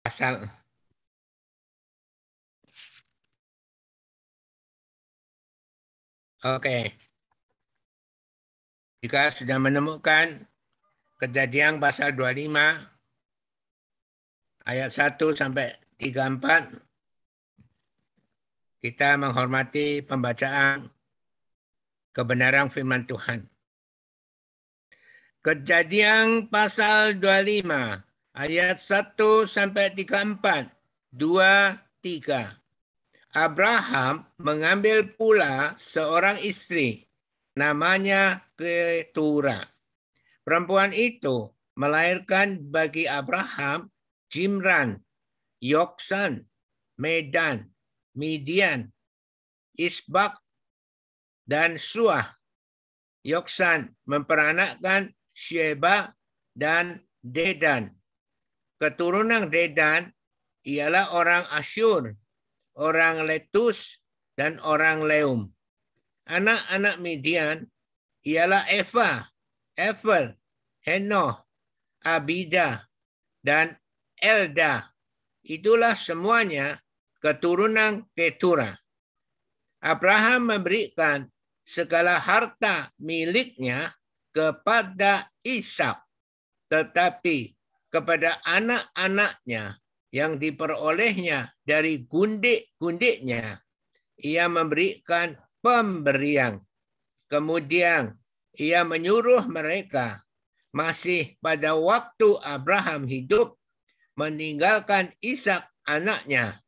pasal. Oke. Jika sudah menemukan kejadian pasal 25 ayat 1 sampai 34 kita menghormati pembacaan kebenaran firman Tuhan. Kejadian pasal 25 ayat 1 sampai 34. 2 3. Abraham mengambil pula seorang istri namanya Ketura. Perempuan itu melahirkan bagi Abraham Jimran, Yoksan, Medan, Midian, Isbak, dan Suah. Yoksan memperanakkan Sheba dan Dedan. Keturunan Dedan ialah orang Asyur, orang Letus, dan orang Leum. Anak-anak Midian ialah Eva, Evel, Henoh, Abida, dan Elda. Itulah semuanya keturunan Ketura. Abraham memberikan segala harta miliknya kepada Ishak, tetapi kepada anak-anaknya yang diperolehnya dari gundik-gundiknya, ia memberikan pemberian. Kemudian ia menyuruh mereka masih pada waktu Abraham hidup meninggalkan Ishak anaknya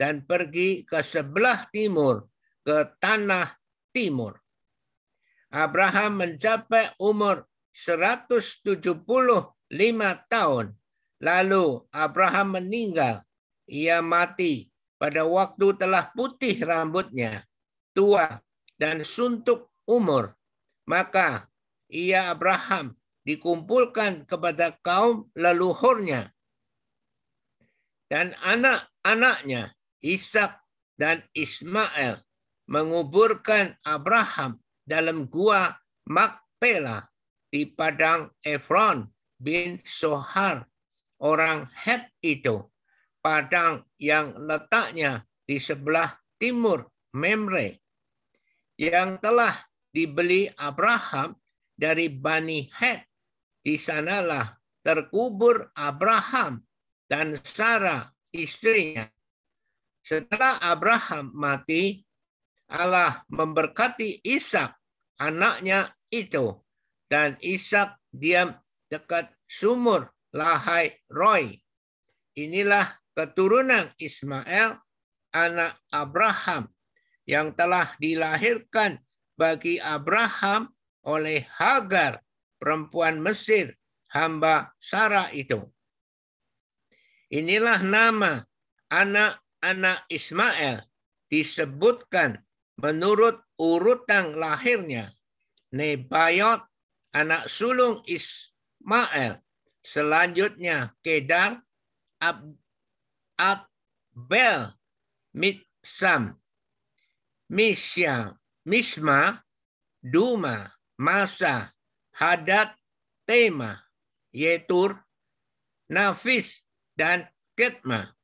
dan pergi ke sebelah timur ke tanah timur. Abraham mencapai umur 175 tahun. Lalu Abraham meninggal. Ia mati pada waktu telah putih rambutnya, tua dan suntuk umur. Maka ia Abraham dikumpulkan kepada kaum leluhurnya. Dan anak-anaknya, Ishak dan Ismail, menguburkan Abraham dalam gua Makpela di padang Efron bin Sohar, orang Het itu. Padang yang letaknya di sebelah timur Memre, yang telah dibeli Abraham dari Bani Het. Di sanalah terkubur Abraham dan Sarah istrinya. Setelah Abraham mati, Allah memberkati Ishak anaknya itu dan Ishak diam dekat sumur Lahai Roy. Inilah keturunan Ismail anak Abraham yang telah dilahirkan bagi Abraham oleh Hagar perempuan Mesir hamba Sarah itu. Inilah nama anak-anak Ismail disebutkan menurut urutan lahirnya. Nebayot, anak sulung Ismail. Selanjutnya Kedar, Ab, Abel, Mitsam, Misya, Misma, Duma, Masa, Hadad, Tema, Yetur, Nafis, dan Ketma.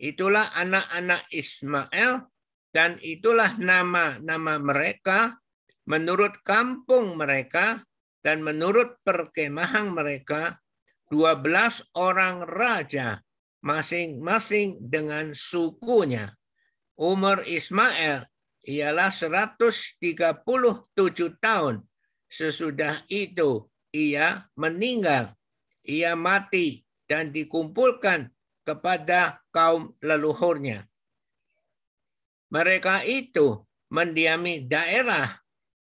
Itulah anak-anak Ismail dan itulah nama-nama mereka menurut kampung mereka dan menurut perkemahan mereka 12 orang raja masing-masing dengan sukunya. Umur Ismail ialah 137 tahun. Sesudah itu ia meninggal. Ia mati dan dikumpulkan kepada kaum leluhurnya. Mereka itu mendiami daerah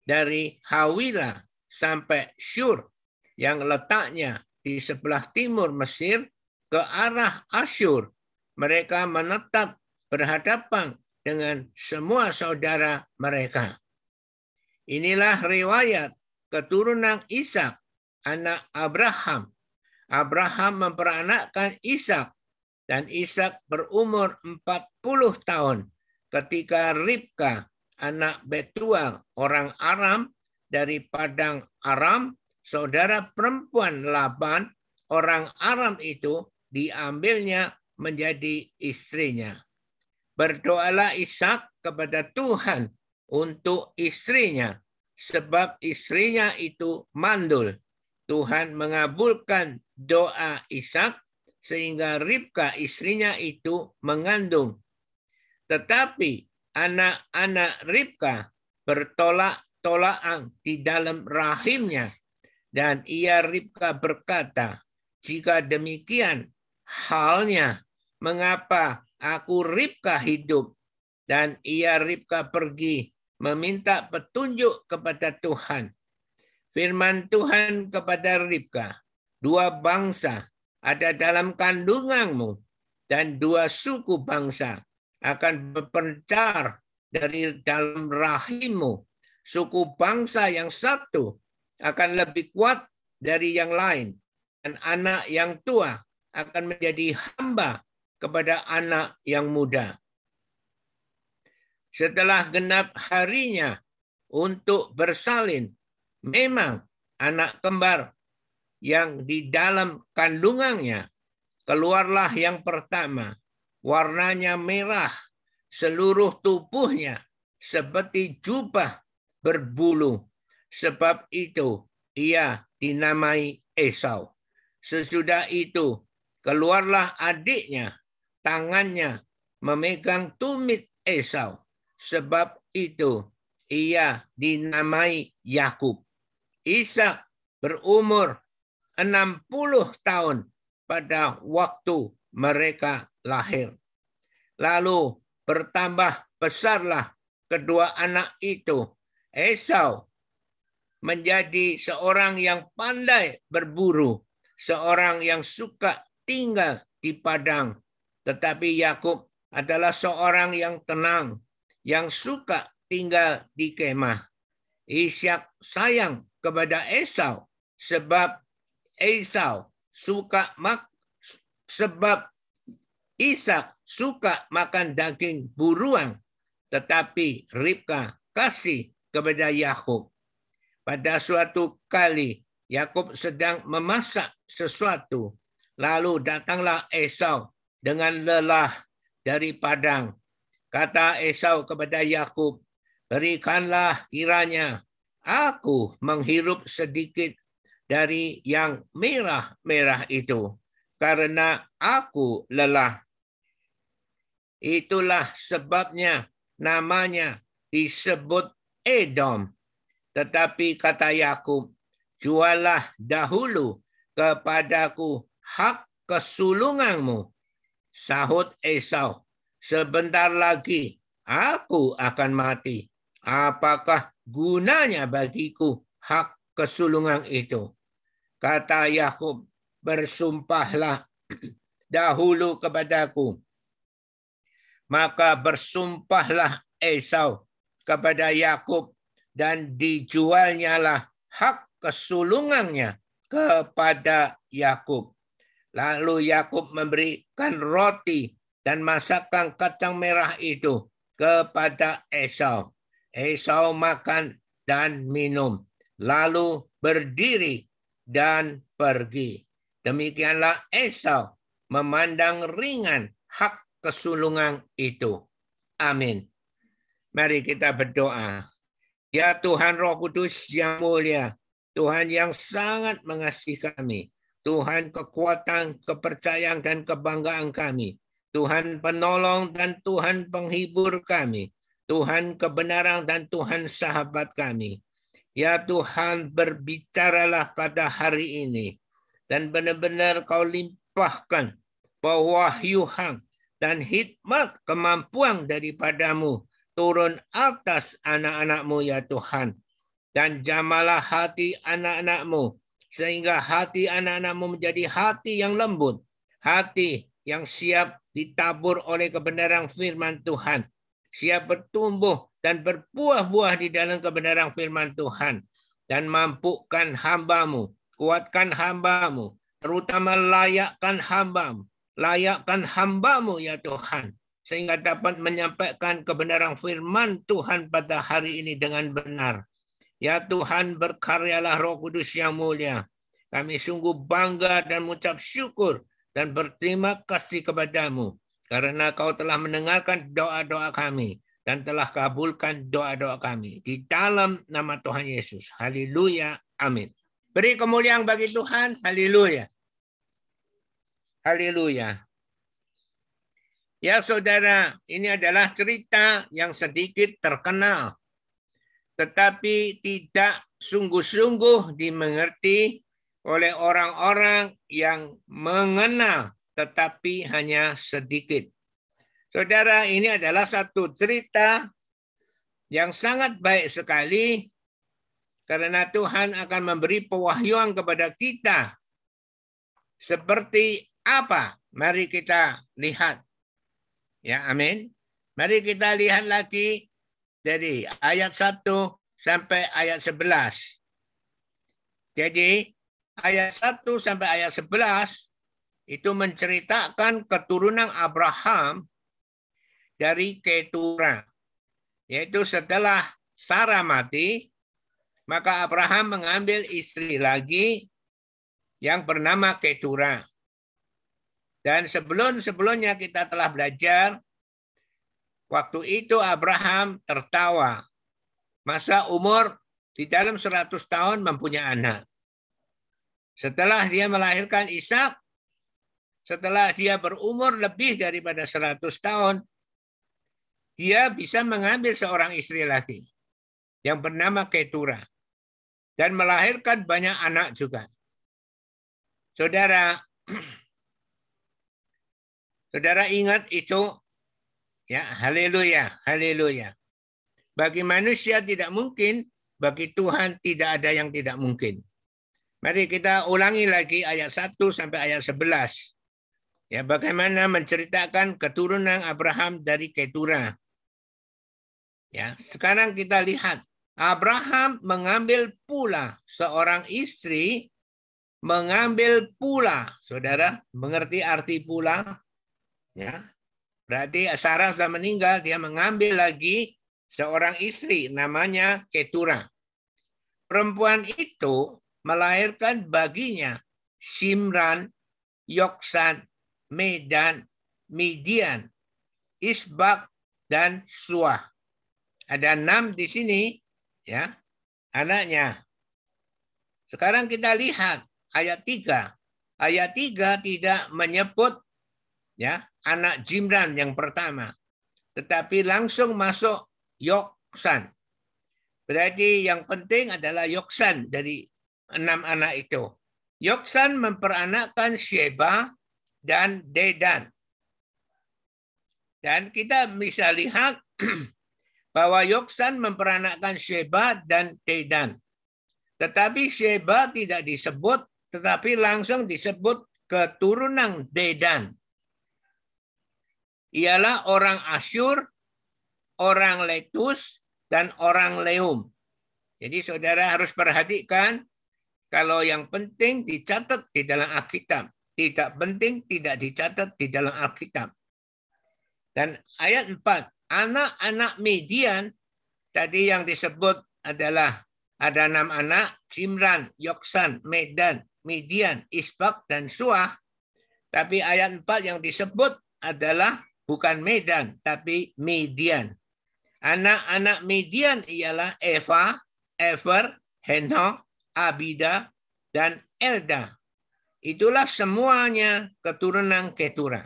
dari Hawila sampai Syur yang letaknya di sebelah timur Mesir ke arah Asyur. Mereka menetap berhadapan dengan semua saudara mereka. Inilah riwayat keturunan Ishak, anak Abraham. Abraham memperanakkan Ishak dan Ishak berumur 40 tahun ketika Ribka, anak Betuel, orang Aram dari Padang Aram, saudara perempuan Laban, orang Aram itu diambilnya menjadi istrinya. Berdoalah Ishak kepada Tuhan untuk istrinya, sebab istrinya itu mandul. Tuhan mengabulkan doa Ishak sehingga Ribka istrinya itu mengandung. Tetapi anak-anak Ribka bertolak-tolakan di dalam rahimnya. Dan ia Ribka berkata, jika demikian halnya, mengapa aku Ribka hidup dan ia Ribka pergi meminta petunjuk kepada Tuhan. Firman Tuhan kepada Ribka, dua bangsa ada dalam kandunganmu dan dua suku bangsa akan berpencar dari dalam rahimmu. Suku bangsa yang satu akan lebih kuat dari yang lain. Dan anak yang tua akan menjadi hamba kepada anak yang muda. Setelah genap harinya untuk bersalin, memang anak kembar yang di dalam kandungannya keluarlah yang pertama, warnanya merah, seluruh tubuhnya seperti jubah berbulu. Sebab itu ia dinamai Esau. Sesudah itu keluarlah adiknya tangannya memegang tumit Esau. Sebab itu ia dinamai Yakub. Ishak berumur 60 tahun pada waktu mereka lahir. Lalu bertambah besarlah kedua anak itu. Esau menjadi seorang yang pandai berburu, seorang yang suka tinggal di padang tetapi Yakub adalah seorang yang tenang, yang suka tinggal di kemah. Ishak sayang kepada Esau sebab Esau suka mak sebab Ishak suka makan daging buruan, tetapi Ribka kasih kepada Yakub. Pada suatu kali Yakub sedang memasak sesuatu, lalu datanglah Esau dengan lelah dari padang. Kata Esau kepada Yakub, berikanlah kiranya aku menghirup sedikit dari yang merah-merah itu, karena aku lelah. Itulah sebabnya namanya disebut Edom. Tetapi kata Yakub, jualah dahulu kepadaku hak kesulunganmu Sahut Esau, sebentar lagi aku akan mati. Apakah gunanya bagiku hak kesulungan itu? Kata Yakub, bersumpahlah dahulu kepadaku. Maka bersumpahlah Esau kepada Yakub dan dijualnya lah hak kesulungannya kepada Yakub. Lalu Yakub memberikan roti dan masakan kacang merah itu kepada Esau. Esau makan dan minum, lalu berdiri dan pergi. Demikianlah Esau memandang ringan hak kesulungan itu. Amin. Mari kita berdoa. Ya Tuhan Roh Kudus yang mulia, Tuhan yang sangat mengasihi kami. Tuhan kekuatan, kepercayaan, dan kebanggaan kami. Tuhan penolong dan Tuhan penghibur kami. Tuhan kebenaran dan Tuhan sahabat kami. Ya Tuhan berbicaralah pada hari ini. Dan benar-benar kau limpahkan pewahyuhan dan hikmat kemampuan daripadamu turun atas anak-anakmu ya Tuhan. Dan jamalah hati anak-anakmu sehingga hati anak-anakmu menjadi hati yang lembut, hati yang siap ditabur oleh kebenaran firman Tuhan, siap bertumbuh dan berbuah-buah di dalam kebenaran firman Tuhan, dan mampukan hambamu, kuatkan hambamu, terutama layakkan hambamu, layakkan hambamu ya Tuhan, sehingga dapat menyampaikan kebenaran firman Tuhan pada hari ini dengan benar. Ya Tuhan berkaryalah roh kudus yang mulia. Kami sungguh bangga dan mengucap syukur dan berterima kasih kepadamu karena kau telah mendengarkan doa-doa kami dan telah kabulkan doa-doa kami di dalam nama Tuhan Yesus. Haleluya. Amin. Beri kemuliaan bagi Tuhan. Haleluya. Haleluya. Ya saudara, ini adalah cerita yang sedikit terkenal. Tetapi tidak sungguh-sungguh dimengerti oleh orang-orang yang mengenal tetapi hanya sedikit. Saudara, ini adalah satu cerita yang sangat baik sekali karena Tuhan akan memberi pewahyuan kepada kita. Seperti apa? Mari kita lihat. Ya, amin. Mari kita lihat lagi dari ayat 1 sampai ayat 11. Jadi ayat 1 sampai ayat 11 itu menceritakan keturunan Abraham dari Ketura. Yaitu setelah Sarah mati, maka Abraham mengambil istri lagi yang bernama Ketura. Dan sebelum-sebelumnya kita telah belajar, waktu itu Abraham tertawa. Masa umur di dalam 100 tahun mempunyai anak. Setelah dia melahirkan Ishak, setelah dia berumur lebih daripada 100 tahun, dia bisa mengambil seorang istri lagi yang bernama Ketura dan melahirkan banyak anak juga. Saudara, Saudara ingat itu? Ya, haleluya, haleluya. Bagi manusia tidak mungkin, bagi Tuhan tidak ada yang tidak mungkin. Mari kita ulangi lagi ayat 1 sampai ayat 11. Ya, bagaimana menceritakan keturunan Abraham dari Ketura. Ya, sekarang kita lihat Abraham mengambil pula seorang istri mengambil pula. Saudara, mengerti arti pula? Ya. Berarti Sarah sudah meninggal, dia mengambil lagi seorang istri namanya Ketura. Perempuan itu melahirkan baginya Simran, Yoksan, Medan, Midian, Isbak, dan Suah. Ada enam di sini, ya, anaknya. Sekarang kita lihat ayat tiga. Ayat tiga tidak menyebut ya anak Jimran yang pertama, tetapi langsung masuk Yoksan. Berarti yang penting adalah Yoksan dari enam anak itu. Yoksan memperanakkan Sheba dan Dedan. Dan kita bisa lihat bahwa Yoksan memperanakkan Sheba dan Dedan. Tetapi Sheba tidak disebut, tetapi langsung disebut keturunan Dedan ialah orang Asyur, orang Letus, dan orang Leum. Jadi saudara harus perhatikan kalau yang penting dicatat di dalam Alkitab. Tidak penting tidak dicatat di dalam Alkitab. Dan ayat 4, anak-anak Midian tadi yang disebut adalah ada enam anak, Jimran, Yoksan, Medan, Midian, Isbak, dan Suah. Tapi ayat 4 yang disebut adalah bukan Medan, tapi Midian. Anak-anak Midian ialah Eva, Ever, Henok, Abida, dan Elda. Itulah semuanya keturunan Ketura.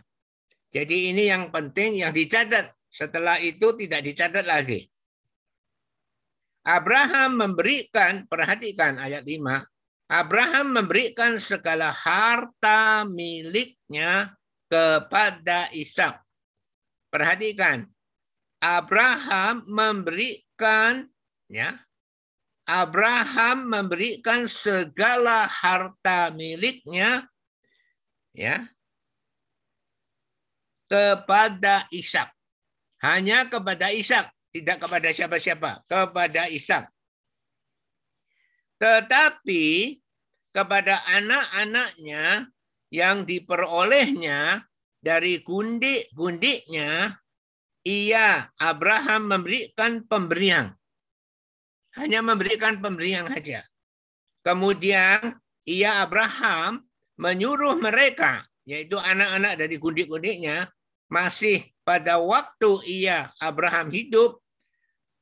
Jadi ini yang penting yang dicatat. Setelah itu tidak dicatat lagi. Abraham memberikan, perhatikan ayat 5, Abraham memberikan segala harta miliknya kepada Ishak Perhatikan. Abraham memberikan ya Abraham memberikan segala harta miliknya ya kepada Ishak. Hanya kepada Ishak, tidak kepada siapa-siapa, kepada Ishak. Tetapi kepada anak-anaknya yang diperolehnya dari gundik-gundiknya, ia Abraham memberikan pemberian. Hanya memberikan pemberian saja. Kemudian ia Abraham menyuruh mereka yaitu anak-anak dari gundik-gundiknya, masih pada waktu ia Abraham hidup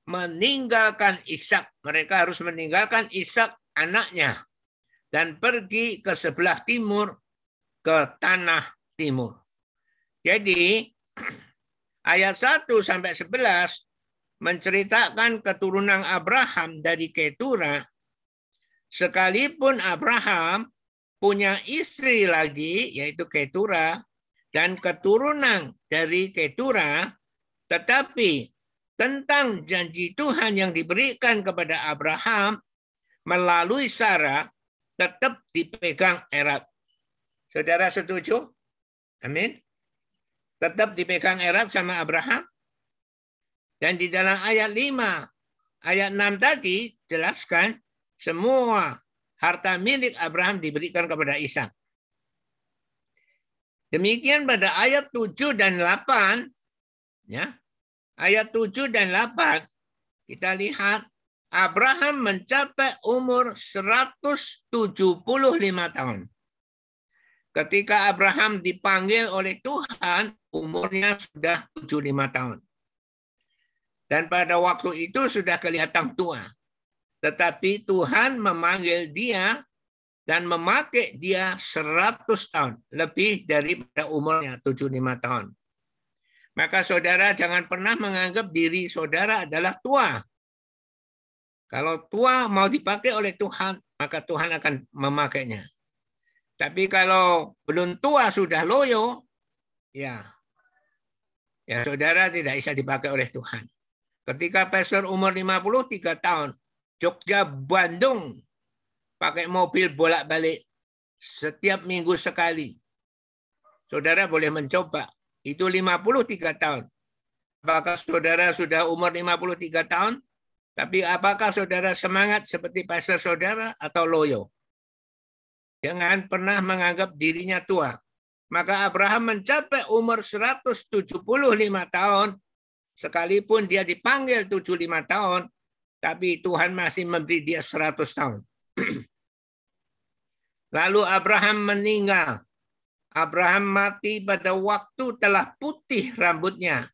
meninggalkan Ishak. Mereka harus meninggalkan Ishak anaknya dan pergi ke sebelah timur ke tanah timur. Jadi ayat 1 sampai 11 menceritakan keturunan Abraham dari Ketura sekalipun Abraham punya istri lagi yaitu Ketura dan keturunan dari Ketura, tetapi tentang janji Tuhan yang diberikan kepada Abraham melalui Sarah tetap dipegang erat. Saudara setuju? Amin. Tetap dipegang erat sama Abraham. Dan di dalam ayat 5, ayat 6 tadi jelaskan semua harta milik Abraham diberikan kepada Ishak. Demikian pada ayat 7 dan 8, ya. Ayat 7 dan 8 kita lihat Abraham mencapai umur 175 tahun. Ketika Abraham dipanggil oleh Tuhan, umurnya sudah 75 tahun. Dan pada waktu itu sudah kelihatan tua. Tetapi Tuhan memanggil dia dan memakai dia 100 tahun, lebih daripada umurnya 75 tahun. Maka saudara jangan pernah menganggap diri saudara adalah tua. Kalau tua mau dipakai oleh Tuhan, maka Tuhan akan memakainya. Tapi kalau belum tua sudah loyo, ya, ya saudara tidak bisa dipakai oleh Tuhan. Ketika pastor umur 53 tahun, Jogja Bandung pakai mobil bolak-balik setiap minggu sekali. Saudara boleh mencoba. Itu 53 tahun. Apakah saudara sudah umur 53 tahun? Tapi apakah saudara semangat seperti pastor saudara atau loyo? Jangan pernah menganggap dirinya tua. Maka Abraham mencapai umur 175 tahun, sekalipun dia dipanggil 75 tahun, tapi Tuhan masih memberi dia 100 tahun. Lalu Abraham meninggal. Abraham mati pada waktu telah putih rambutnya,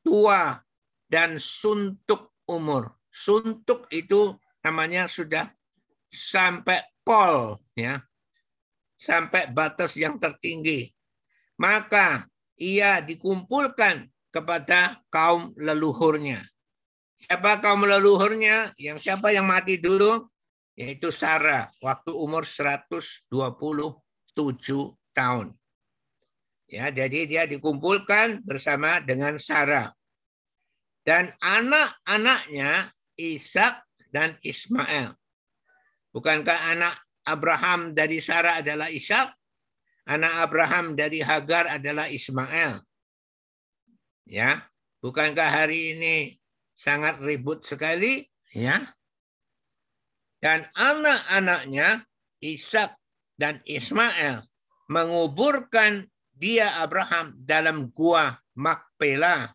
tua dan suntuk umur. Suntuk itu namanya sudah sampai pol ya. Sampai batas yang tertinggi. Maka ia dikumpulkan kepada kaum leluhurnya. Siapa kaum leluhurnya? Yang siapa yang mati dulu? yaitu Sarah waktu umur 127 tahun. Ya, jadi dia dikumpulkan bersama dengan Sarah. Dan anak-anaknya Ishak dan Ismail. Bukankah anak Abraham dari Sarah adalah Ishak? Anak Abraham dari Hagar adalah Ismail. Ya, bukankah hari ini sangat ribut sekali? Ya, dan anak-anaknya Ishak dan Ismail menguburkan dia Abraham dalam gua Makpela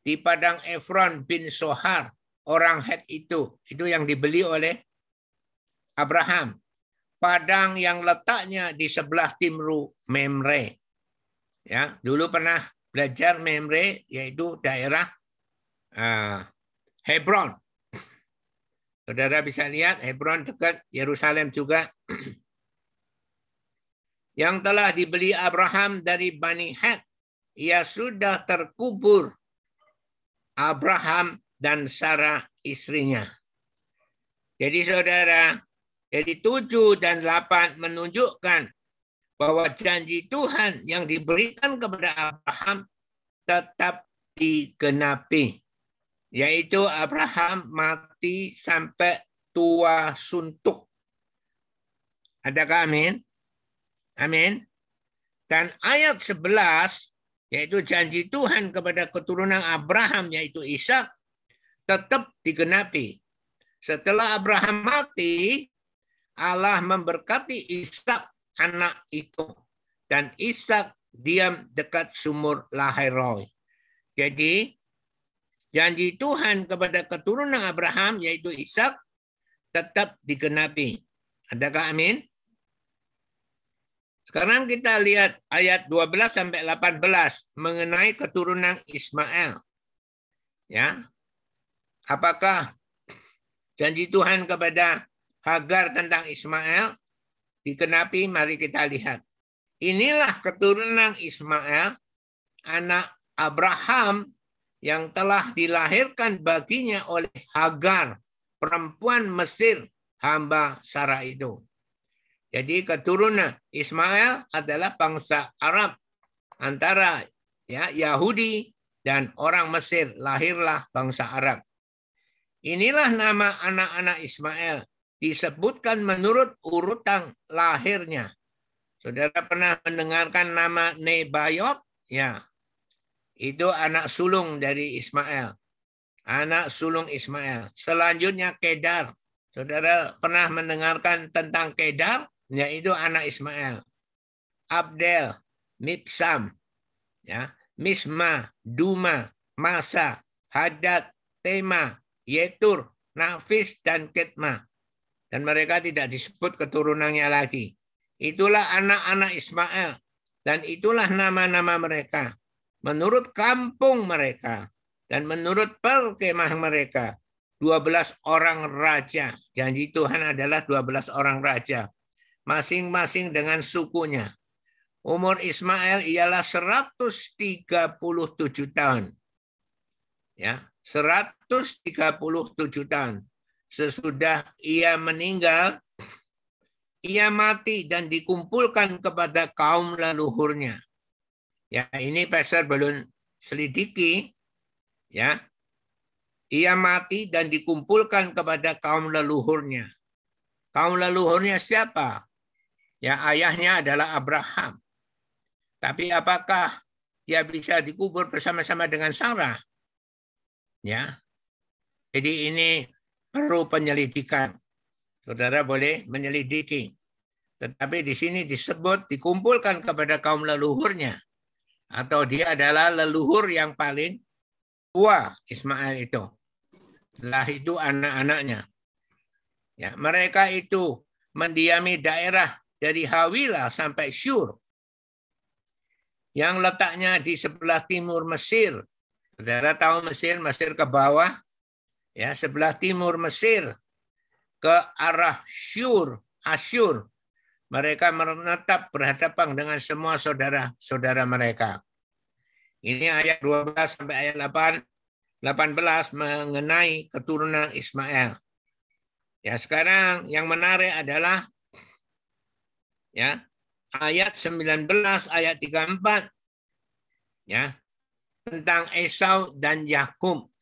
di padang Efron bin Sohar orang Het itu itu yang dibeli oleh Abraham padang yang letaknya di sebelah timru Memre ya dulu pernah belajar Memre yaitu daerah uh, Hebron Saudara bisa lihat Hebron dekat Yerusalem juga. Yang telah dibeli Abraham dari Bani Het. Ia sudah terkubur Abraham dan Sarah istrinya. Jadi saudara, jadi tujuh dan delapan menunjukkan bahwa janji Tuhan yang diberikan kepada Abraham tetap digenapi yaitu Abraham mati sampai tua suntuk. Adakah amin? Amin. Dan ayat 11 yaitu janji Tuhan kepada keturunan Abraham yaitu Ishak tetap digenapi. Setelah Abraham mati, Allah memberkati Ishak anak itu dan Ishak diam dekat sumur Lahairoi. Jadi janji Tuhan kepada keturunan Abraham yaitu Ishak tetap digenapi. Adakah amin? Sekarang kita lihat ayat 12 sampai 18 mengenai keturunan Ismail. Ya. Apakah janji Tuhan kepada Hagar tentang Ismail dikenapi? Mari kita lihat. Inilah keturunan Ismail, anak Abraham yang telah dilahirkan baginya oleh Hagar, perempuan Mesir, hamba Sarah itu. Jadi keturunan Ismail adalah bangsa Arab antara ya Yahudi dan orang Mesir lahirlah bangsa Arab. Inilah nama anak-anak Ismail disebutkan menurut urutan lahirnya. Saudara pernah mendengarkan nama Nebayot? Ya. Itu anak sulung dari Ismail. Anak sulung Ismail. Selanjutnya Kedar. Saudara pernah mendengarkan tentang Kedar? yaitu anak Ismail. Abdel, Mipsam, ya, Misma, Duma, Masa, Hadad, Tema, Yetur, Nafis, dan Ketma. Dan mereka tidak disebut keturunannya lagi. Itulah anak-anak Ismail. Dan itulah nama-nama mereka. Menurut kampung mereka. Dan menurut perkemah mereka. 12 orang raja. Janji Tuhan adalah 12 orang raja masing-masing dengan sukunya. Umur Ismail ialah 137 tahun. Ya, 137 tahun. Sesudah ia meninggal, ia mati dan dikumpulkan kepada kaum leluhurnya. Ya, ini pastor belum selidiki. Ya, ia mati dan dikumpulkan kepada kaum leluhurnya. Kaum leluhurnya siapa? Ya, ayahnya adalah Abraham. Tapi apakah dia bisa dikubur bersama-sama dengan Sarah? Ya. Jadi ini perlu penyelidikan. Saudara boleh menyelidiki. Tetapi di sini disebut dikumpulkan kepada kaum leluhurnya. Atau dia adalah leluhur yang paling tua Ismail itu. Setelah itu anak-anaknya. Ya, mereka itu mendiami daerah dari Hawila sampai Syur yang letaknya di sebelah timur Mesir. Saudara tahu Mesir, Mesir ke bawah, ya sebelah timur Mesir ke arah Syur, Asyur. Mereka menetap berhadapan dengan semua saudara-saudara mereka. Ini ayat 12 sampai ayat 8, 18 mengenai keturunan Ismail. Ya, sekarang yang menarik adalah ya ayat 19 ayat 34 ya tentang Esau dan Yakub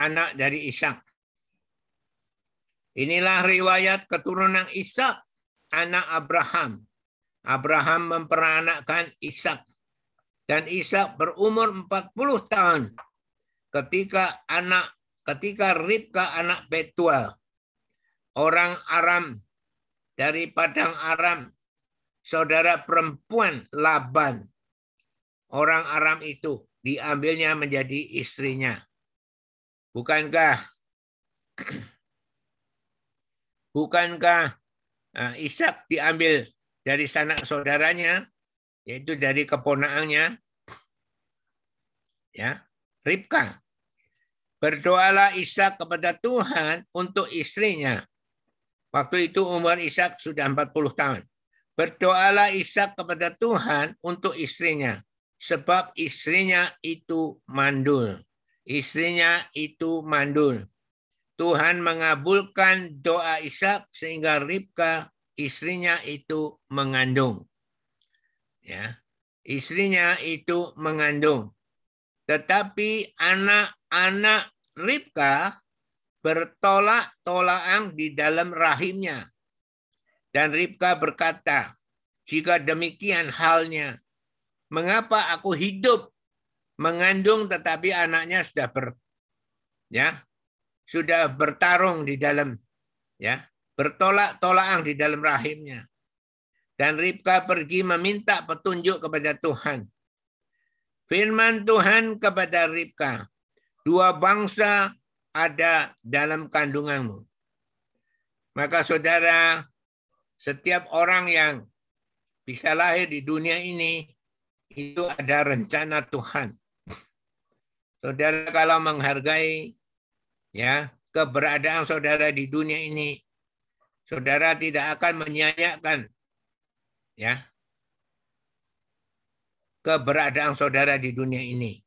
anak dari Ishak. Inilah riwayat keturunan Ishak anak Abraham. Abraham memperanakkan Ishak dan Ishak berumur 40 tahun ketika anak ketika Ribka anak Betuel orang Aram dari padang Aram saudara perempuan Laban, orang Aram itu, diambilnya menjadi istrinya. Bukankah bukankah uh, Ishak diambil dari sanak saudaranya, yaitu dari keponaannya, ya, Ribka. Berdoalah Ishak kepada Tuhan untuk istrinya. Waktu itu umur Ishak sudah 40 tahun. Berdoalah Ishak kepada Tuhan untuk istrinya. Sebab istrinya itu mandul. Istrinya itu mandul. Tuhan mengabulkan doa Ishak sehingga Ribka istrinya itu mengandung. Ya. Istrinya itu mengandung. Tetapi anak-anak Ribka bertolak-tolakan di dalam rahimnya. Dan Ribka berkata, jika demikian halnya, mengapa aku hidup mengandung tetapi anaknya sudah ber ya sudah bertarung di dalam ya bertolak-tolakan di dalam rahimnya. Dan Ribka pergi meminta petunjuk kepada Tuhan. Firman Tuhan kepada Ribka, dua bangsa ada dalam kandunganmu. Maka saudara setiap orang yang bisa lahir di dunia ini itu ada rencana Tuhan. Saudara kalau menghargai ya keberadaan saudara di dunia ini, saudara tidak akan menyanyiakan ya keberadaan saudara di dunia ini.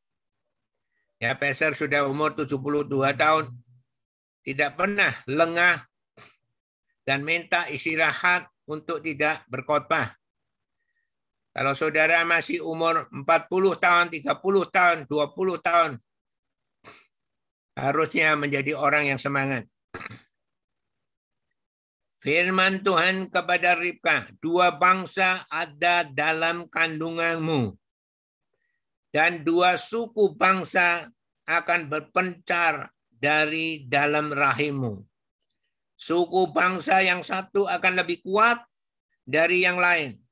Ya, Peser sudah umur 72 tahun, tidak pernah lengah dan minta istirahat untuk tidak berkhotbah. Kalau saudara masih umur 40 tahun, 30 tahun, 20 tahun, harusnya menjadi orang yang semangat. Firman Tuhan kepada Ribka, dua bangsa ada dalam kandunganmu. Dan dua suku bangsa akan berpencar dari dalam rahimmu. Suku bangsa yang satu akan lebih kuat dari yang lain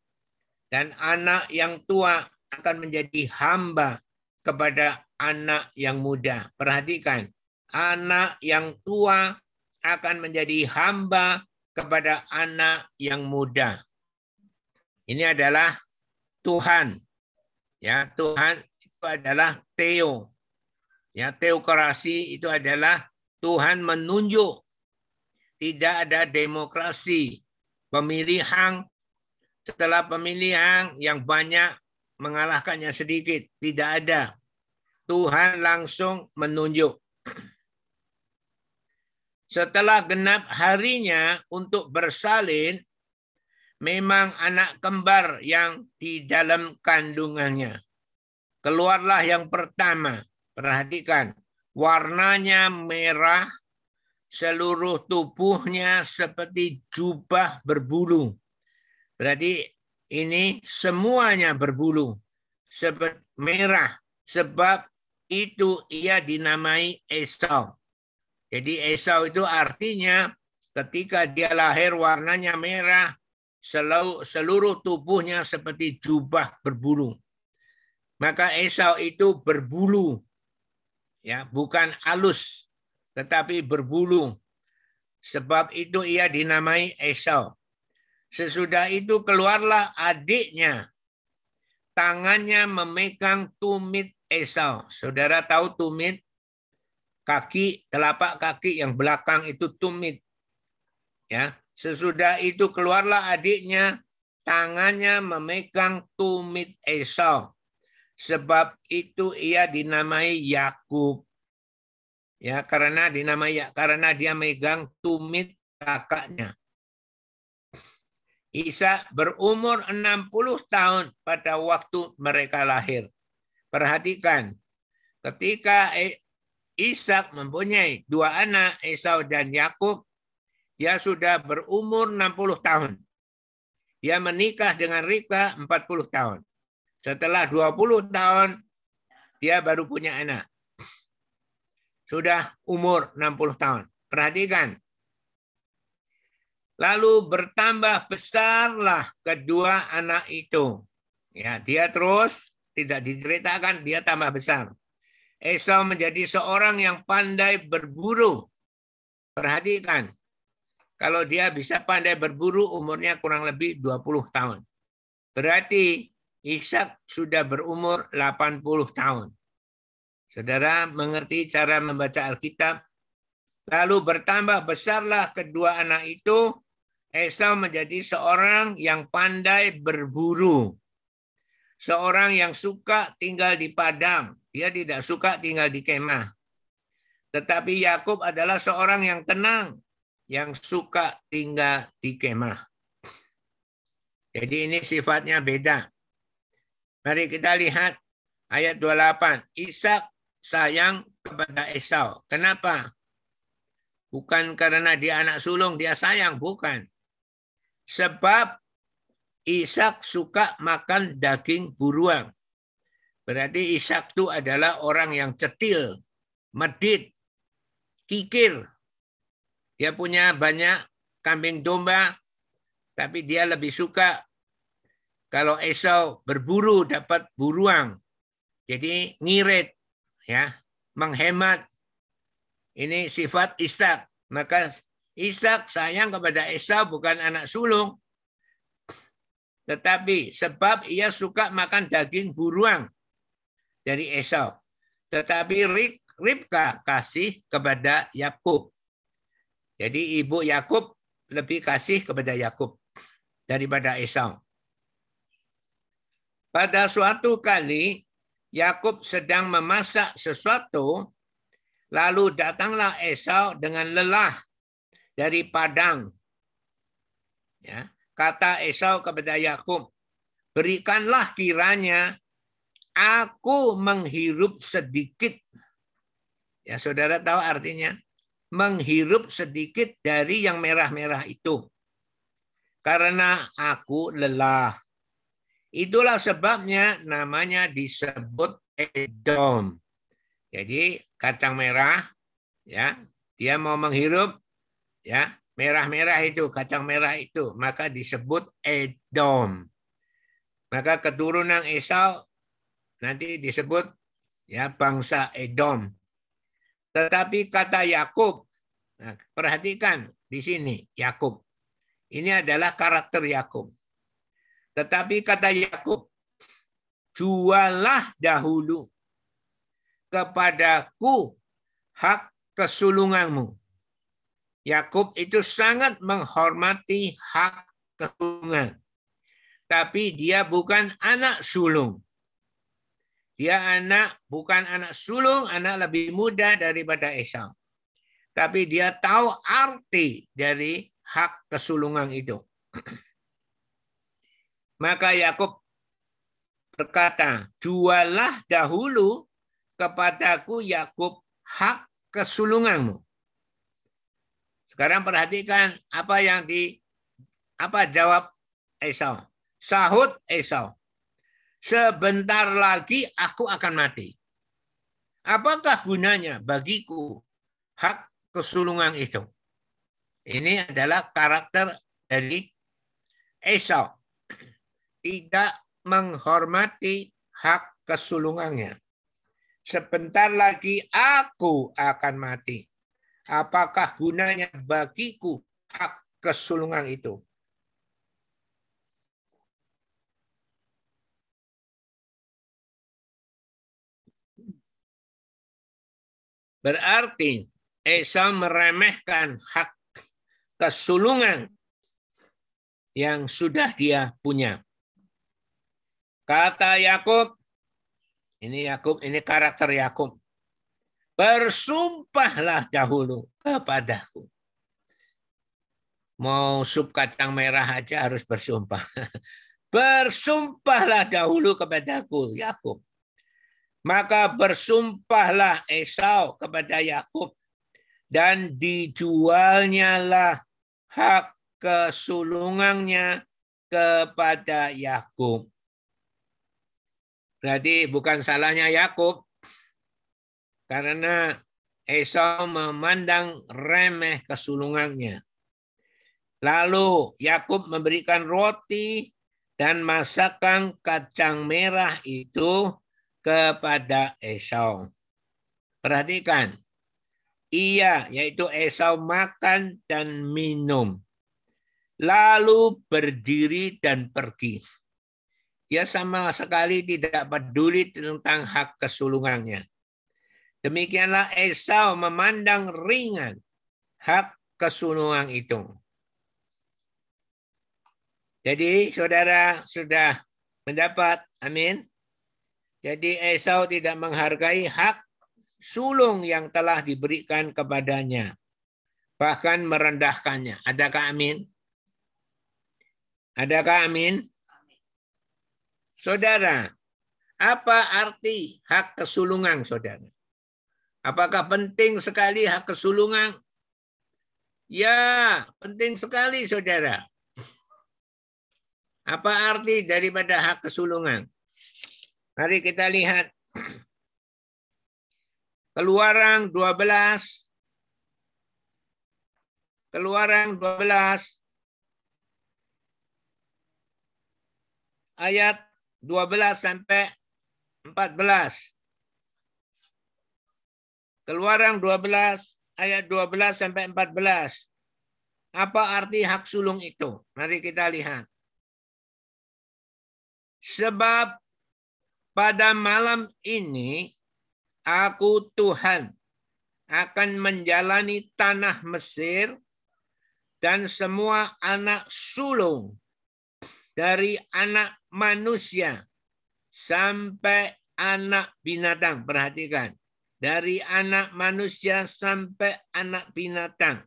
dan anak yang tua akan menjadi hamba kepada anak yang muda. Perhatikan, anak yang tua akan menjadi hamba kepada anak yang muda. Ini adalah Tuhan. Ya, Tuhan itu adalah Theo. Ya, teokrasi itu adalah Tuhan menunjuk. Tidak ada demokrasi, pemilihan setelah pemilihan yang banyak mengalahkannya sedikit. Tidak ada. Tuhan langsung menunjuk. Setelah genap harinya untuk bersalin, memang anak kembar yang di dalam kandungannya. Keluarlah yang pertama. Perhatikan, warnanya merah, seluruh tubuhnya seperti jubah berbulu. Berarti ini semuanya berbulu. Sebab merah. Sebab itu ia dinamai Esau. Jadi Esau itu artinya ketika dia lahir warnanya merah, seluruh tubuhnya seperti jubah berbulu. Maka Esau itu berbulu. Ya, bukan halus, tetapi berbulu. Sebab itu ia dinamai Esau. Sesudah itu keluarlah adiknya. Tangannya memegang tumit Esau. Saudara tahu tumit? Kaki, telapak kaki yang belakang itu tumit. Ya, Sesudah itu keluarlah adiknya. Tangannya memegang tumit Esau. Sebab itu ia dinamai Yakub. Ya, karena dinamai ya, karena dia megang tumit kakaknya. Isa berumur 60 tahun pada waktu mereka lahir. Perhatikan, ketika Ishak mempunyai dua anak, Esau dan Yakub, dia sudah berumur 60 tahun. Dia menikah dengan Rika 40 tahun. Setelah 20 tahun, dia baru punya anak. Sudah umur 60 tahun. Perhatikan, Lalu bertambah besarlah kedua anak itu. Ya, dia terus tidak diceritakan dia tambah besar. Esau menjadi seorang yang pandai berburu. Perhatikan. Kalau dia bisa pandai berburu umurnya kurang lebih 20 tahun. Berarti Ishak sudah berumur 80 tahun. Saudara mengerti cara membaca Alkitab? Lalu bertambah besarlah kedua anak itu Esau menjadi seorang yang pandai berburu. Seorang yang suka tinggal di padang. Dia tidak suka tinggal di kemah. Tetapi Yakub adalah seorang yang tenang, yang suka tinggal di kemah. Jadi ini sifatnya beda. Mari kita lihat ayat 28. Ishak sayang kepada Esau. Kenapa? Bukan karena dia anak sulung, dia sayang. Bukan. Sebab Ishak suka makan daging buruan. Berarti Ishak itu adalah orang yang cetil, medit, kikir. Dia punya banyak kambing domba, tapi dia lebih suka kalau Esau berburu dapat buruang. Jadi ngirit, ya, menghemat. Ini sifat Ishak. Maka Ishak sayang kepada Esau bukan anak sulung. Tetapi sebab ia suka makan daging buruang dari Esau. Tetapi Ribka kasih kepada Yakub. Jadi ibu Yakub lebih kasih kepada Yakub daripada Esau. Pada suatu kali Yakub sedang memasak sesuatu, lalu datanglah Esau dengan lelah dari padang. Ya, kata Esau kepada Yakub, berikanlah kiranya aku menghirup sedikit. Ya, saudara tahu artinya? Menghirup sedikit dari yang merah-merah itu. Karena aku lelah. Itulah sebabnya namanya disebut Edom. Jadi kacang merah, ya, dia mau menghirup, ya, merah-merah itu, kacang merah itu, maka disebut Edom. Maka keturunan Esau nanti disebut ya bangsa Edom. Tetapi kata Yakub, nah, perhatikan di sini Yakub. Ini adalah karakter Yakub. Tetapi kata Yakub, jualah dahulu kepadaku hak kesulunganmu. Yakub itu sangat menghormati hak kesulungan. Tapi dia bukan anak sulung. Dia anak bukan anak sulung, anak lebih muda daripada Esau. Tapi dia tahu arti dari hak kesulungan itu. Maka Yakub berkata, jualah dahulu kepadaku Yakub hak kesulunganmu. Sekarang perhatikan apa yang di apa jawab Esau. Sahut Esau. Sebentar lagi aku akan mati. Apakah gunanya bagiku hak kesulungan itu? Ini adalah karakter dari Esau tidak menghormati hak kesulungannya. Sebentar lagi aku akan mati. Apakah gunanya bagiku hak kesulungan itu? Berarti Esau meremehkan hak kesulungan yang sudah dia punya. Kata Yakub, ini Yakub, ini karakter Yakub. Bersumpahlah dahulu kepadaku. Mau sup kacang merah aja harus bersumpah. Bersumpahlah dahulu kepadaku, Yakub. Maka bersumpahlah Esau kepada Yakub dan dijualnya lah hak kesulungannya kepada Yakub. Berarti bukan salahnya Yakub karena Esau memandang remeh kesulungannya. Lalu Yakub memberikan roti dan masakan kacang merah itu kepada Esau. Perhatikan, ia yaitu Esau makan dan minum. Lalu berdiri dan pergi. Dia sama sekali tidak peduli tentang hak kesulungannya. Demikianlah Esau memandang ringan hak kesulungan itu. Jadi saudara sudah mendapat, amin. Jadi Esau tidak menghargai hak sulung yang telah diberikan kepadanya. Bahkan merendahkannya. Adakah amin? Adakah amin? Saudara, apa arti hak kesulungan, saudara? Apakah penting sekali hak kesulungan? Ya, penting sekali, saudara. Apa arti daripada hak kesulungan? Mari kita lihat. Keluaran 12. Keluaran 12. Ayat 12 sampai 14. Keluaran 12 ayat 12 sampai 14. Apa arti hak sulung itu? Mari kita lihat. Sebab pada malam ini aku Tuhan akan menjalani tanah Mesir dan semua anak sulung dari anak manusia sampai anak binatang. Perhatikan. Dari anak manusia sampai anak binatang.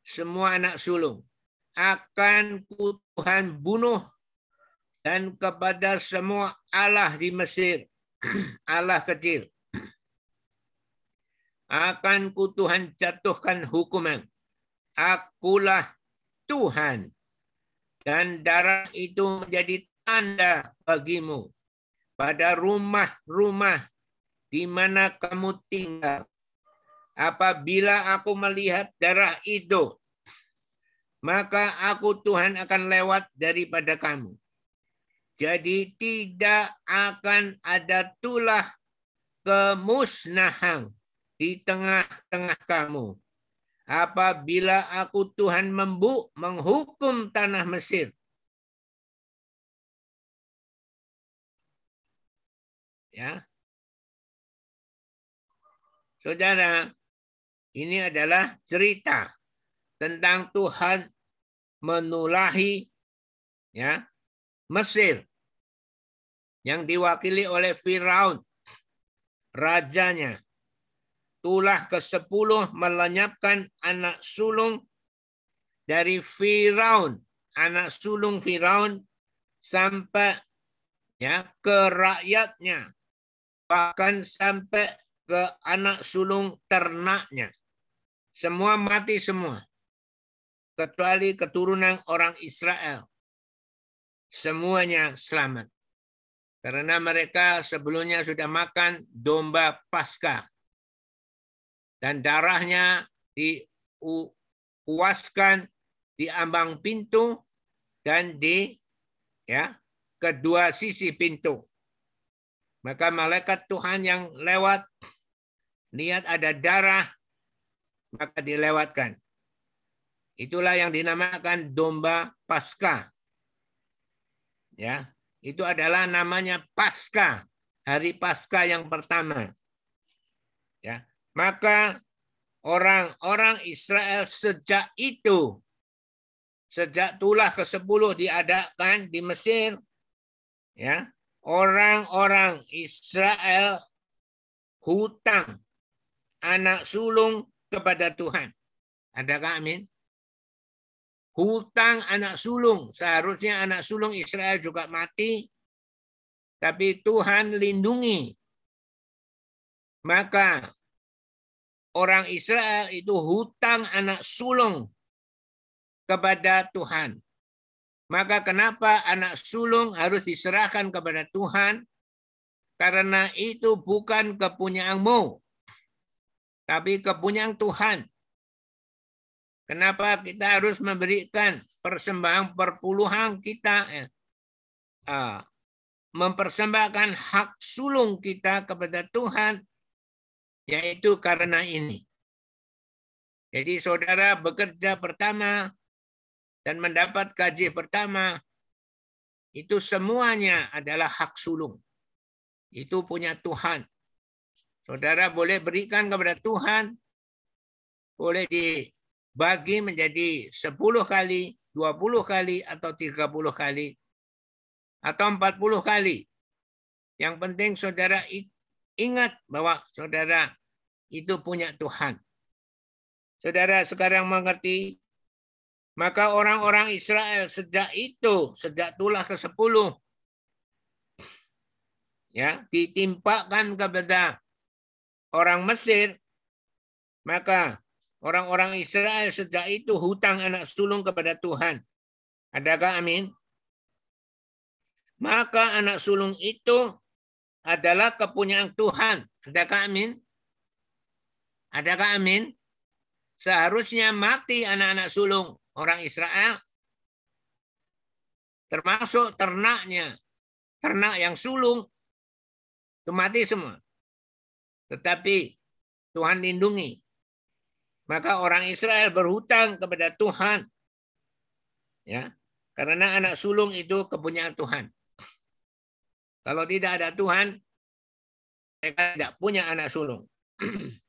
Semua anak sulung. Akan ku Tuhan bunuh dan kepada semua Allah di Mesir. Allah kecil. Akan ku Tuhan jatuhkan hukuman. Akulah Tuhan. Dan darah itu menjadi tanda bagimu pada rumah-rumah di mana kamu tinggal. Apabila aku melihat darah itu, maka aku Tuhan akan lewat daripada kamu. Jadi tidak akan ada tulah kemusnahan di tengah-tengah kamu. Apabila aku Tuhan membuk menghukum tanah Mesir Ya. Saudara, ini adalah cerita tentang Tuhan menulahi ya Mesir yang diwakili oleh Firaun rajanya. Tulah ke-10 melenyapkan anak sulung dari Firaun, anak sulung Firaun sampai ya ke rakyatnya bahkan sampai ke anak sulung ternaknya. Semua mati semua. Kecuali keturunan orang Israel. Semuanya selamat. Karena mereka sebelumnya sudah makan domba pasca. Dan darahnya dipuaskan di ambang pintu dan di ya kedua sisi pintu. Maka malaikat Tuhan yang lewat, lihat ada darah, maka dilewatkan. Itulah yang dinamakan domba pasca. Ya, itu adalah namanya pasca, hari pasca yang pertama. Ya, maka orang-orang Israel sejak itu, sejak tulah ke-10 diadakan di Mesir, ya, orang-orang Israel hutang anak sulung kepada Tuhan. Adakah amin? Hutang anak sulung. Seharusnya anak sulung Israel juga mati. Tapi Tuhan lindungi. Maka orang Israel itu hutang anak sulung kepada Tuhan. Maka kenapa anak sulung harus diserahkan kepada Tuhan? Karena itu bukan kepunyaanmu, tapi kepunyaan Tuhan. Kenapa kita harus memberikan persembahan perpuluhan kita, uh, mempersembahkan hak sulung kita kepada Tuhan, yaitu karena ini. Jadi saudara bekerja pertama dan mendapat gaji pertama, itu semuanya adalah hak sulung. Itu punya Tuhan. Saudara boleh berikan kepada Tuhan, boleh dibagi menjadi 10 kali, 20 kali, atau 30 kali, atau 40 kali. Yang penting saudara ingat bahwa saudara itu punya Tuhan. Saudara sekarang mengerti maka orang-orang Israel sejak itu, sejak tulah ke-10, ya, ditimpakan kepada orang Mesir, maka orang-orang Israel sejak itu hutang anak sulung kepada Tuhan. Adakah amin? Maka anak sulung itu adalah kepunyaan Tuhan. Adakah amin? Adakah amin? Seharusnya mati anak-anak sulung orang Israel, termasuk ternaknya, ternak yang sulung, itu mati semua. Tetapi Tuhan lindungi. Maka orang Israel berhutang kepada Tuhan. Ya, karena anak sulung itu kepunyaan Tuhan. Kalau tidak ada Tuhan, mereka tidak punya anak sulung.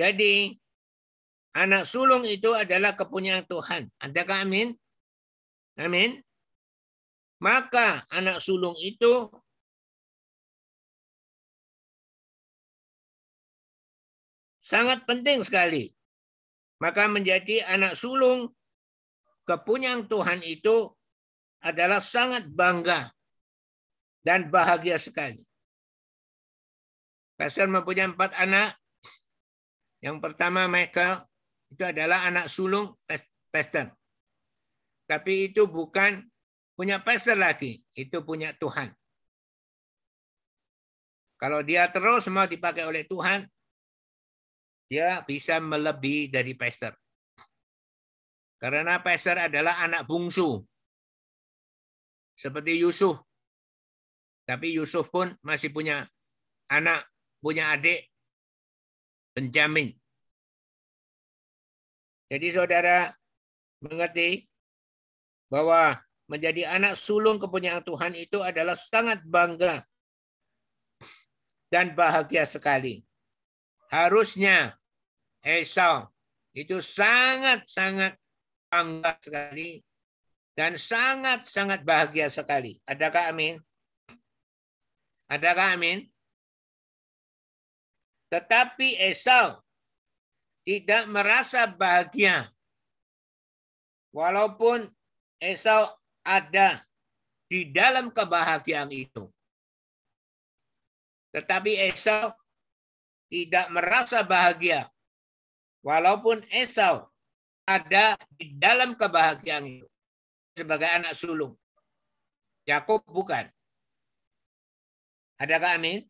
Jadi anak sulung itu adalah kepunyaan Tuhan. Adakah amin? Amin. Maka anak sulung itu sangat penting sekali. Maka menjadi anak sulung kepunyaan Tuhan itu adalah sangat bangga dan bahagia sekali. Pastor mempunyai empat anak. Yang pertama Michael itu adalah anak sulung pastor. Tapi itu bukan punya pastor lagi, itu punya Tuhan. Kalau dia terus mau dipakai oleh Tuhan, dia bisa melebihi dari pastor. Karena pastor adalah anak bungsu. Seperti Yusuf. Tapi Yusuf pun masih punya anak, punya adik, Benjamin. Jadi saudara mengerti bahwa menjadi anak sulung kepunyaan Tuhan itu adalah sangat bangga dan bahagia sekali. Harusnya Esau itu sangat-sangat bangga sekali dan sangat-sangat bahagia sekali. Adakah amin? Adakah amin? Tetapi Esau tidak merasa bahagia. Walaupun Esau ada di dalam kebahagiaan itu. Tetapi Esau tidak merasa bahagia Walaupun Esau ada di dalam kebahagiaan itu sebagai anak sulung. Yakub bukan. Adakah amin?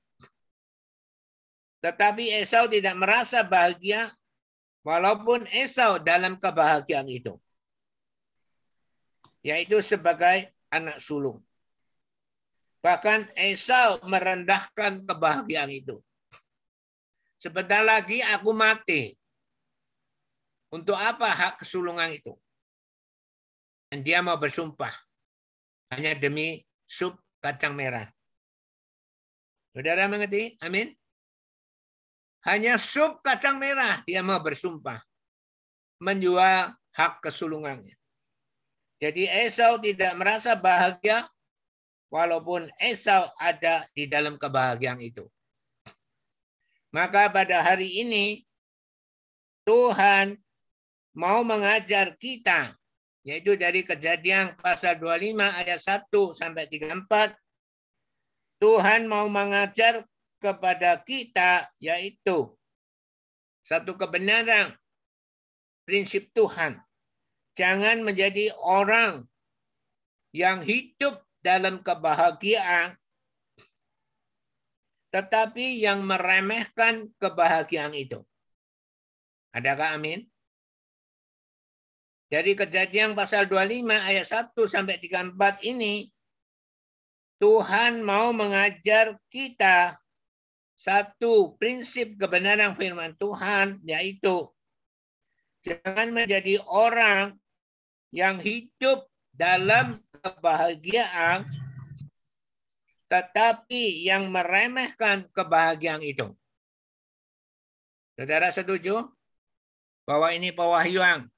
Tetapi Esau tidak merasa bahagia walaupun Esau dalam kebahagiaan itu. Yaitu sebagai anak sulung. Bahkan Esau merendahkan kebahagiaan itu. Sebentar lagi aku mati. Untuk apa hak kesulungan itu? Dan dia mau bersumpah. Hanya demi sup kacang merah. Saudara mengerti? Amin. Hanya sup kacang merah dia mau bersumpah. Menjual hak kesulungannya. Jadi Esau tidak merasa bahagia walaupun Esau ada di dalam kebahagiaan itu. Maka pada hari ini Tuhan mau mengajar kita yaitu dari kejadian pasal 25 ayat 1 sampai 34 Tuhan mau mengajar kepada kita yaitu satu kebenaran prinsip Tuhan. Jangan menjadi orang yang hidup dalam kebahagiaan tetapi yang meremehkan kebahagiaan itu. Adakah amin? Dari kejadian pasal 25 ayat 1 sampai 34 ini, Tuhan mau mengajar kita satu prinsip kebenaran firman Tuhan, yaitu jangan menjadi orang yang hidup dalam kebahagiaan, tetapi yang meremehkan kebahagiaan itu. Saudara setuju bahwa ini pewahyuan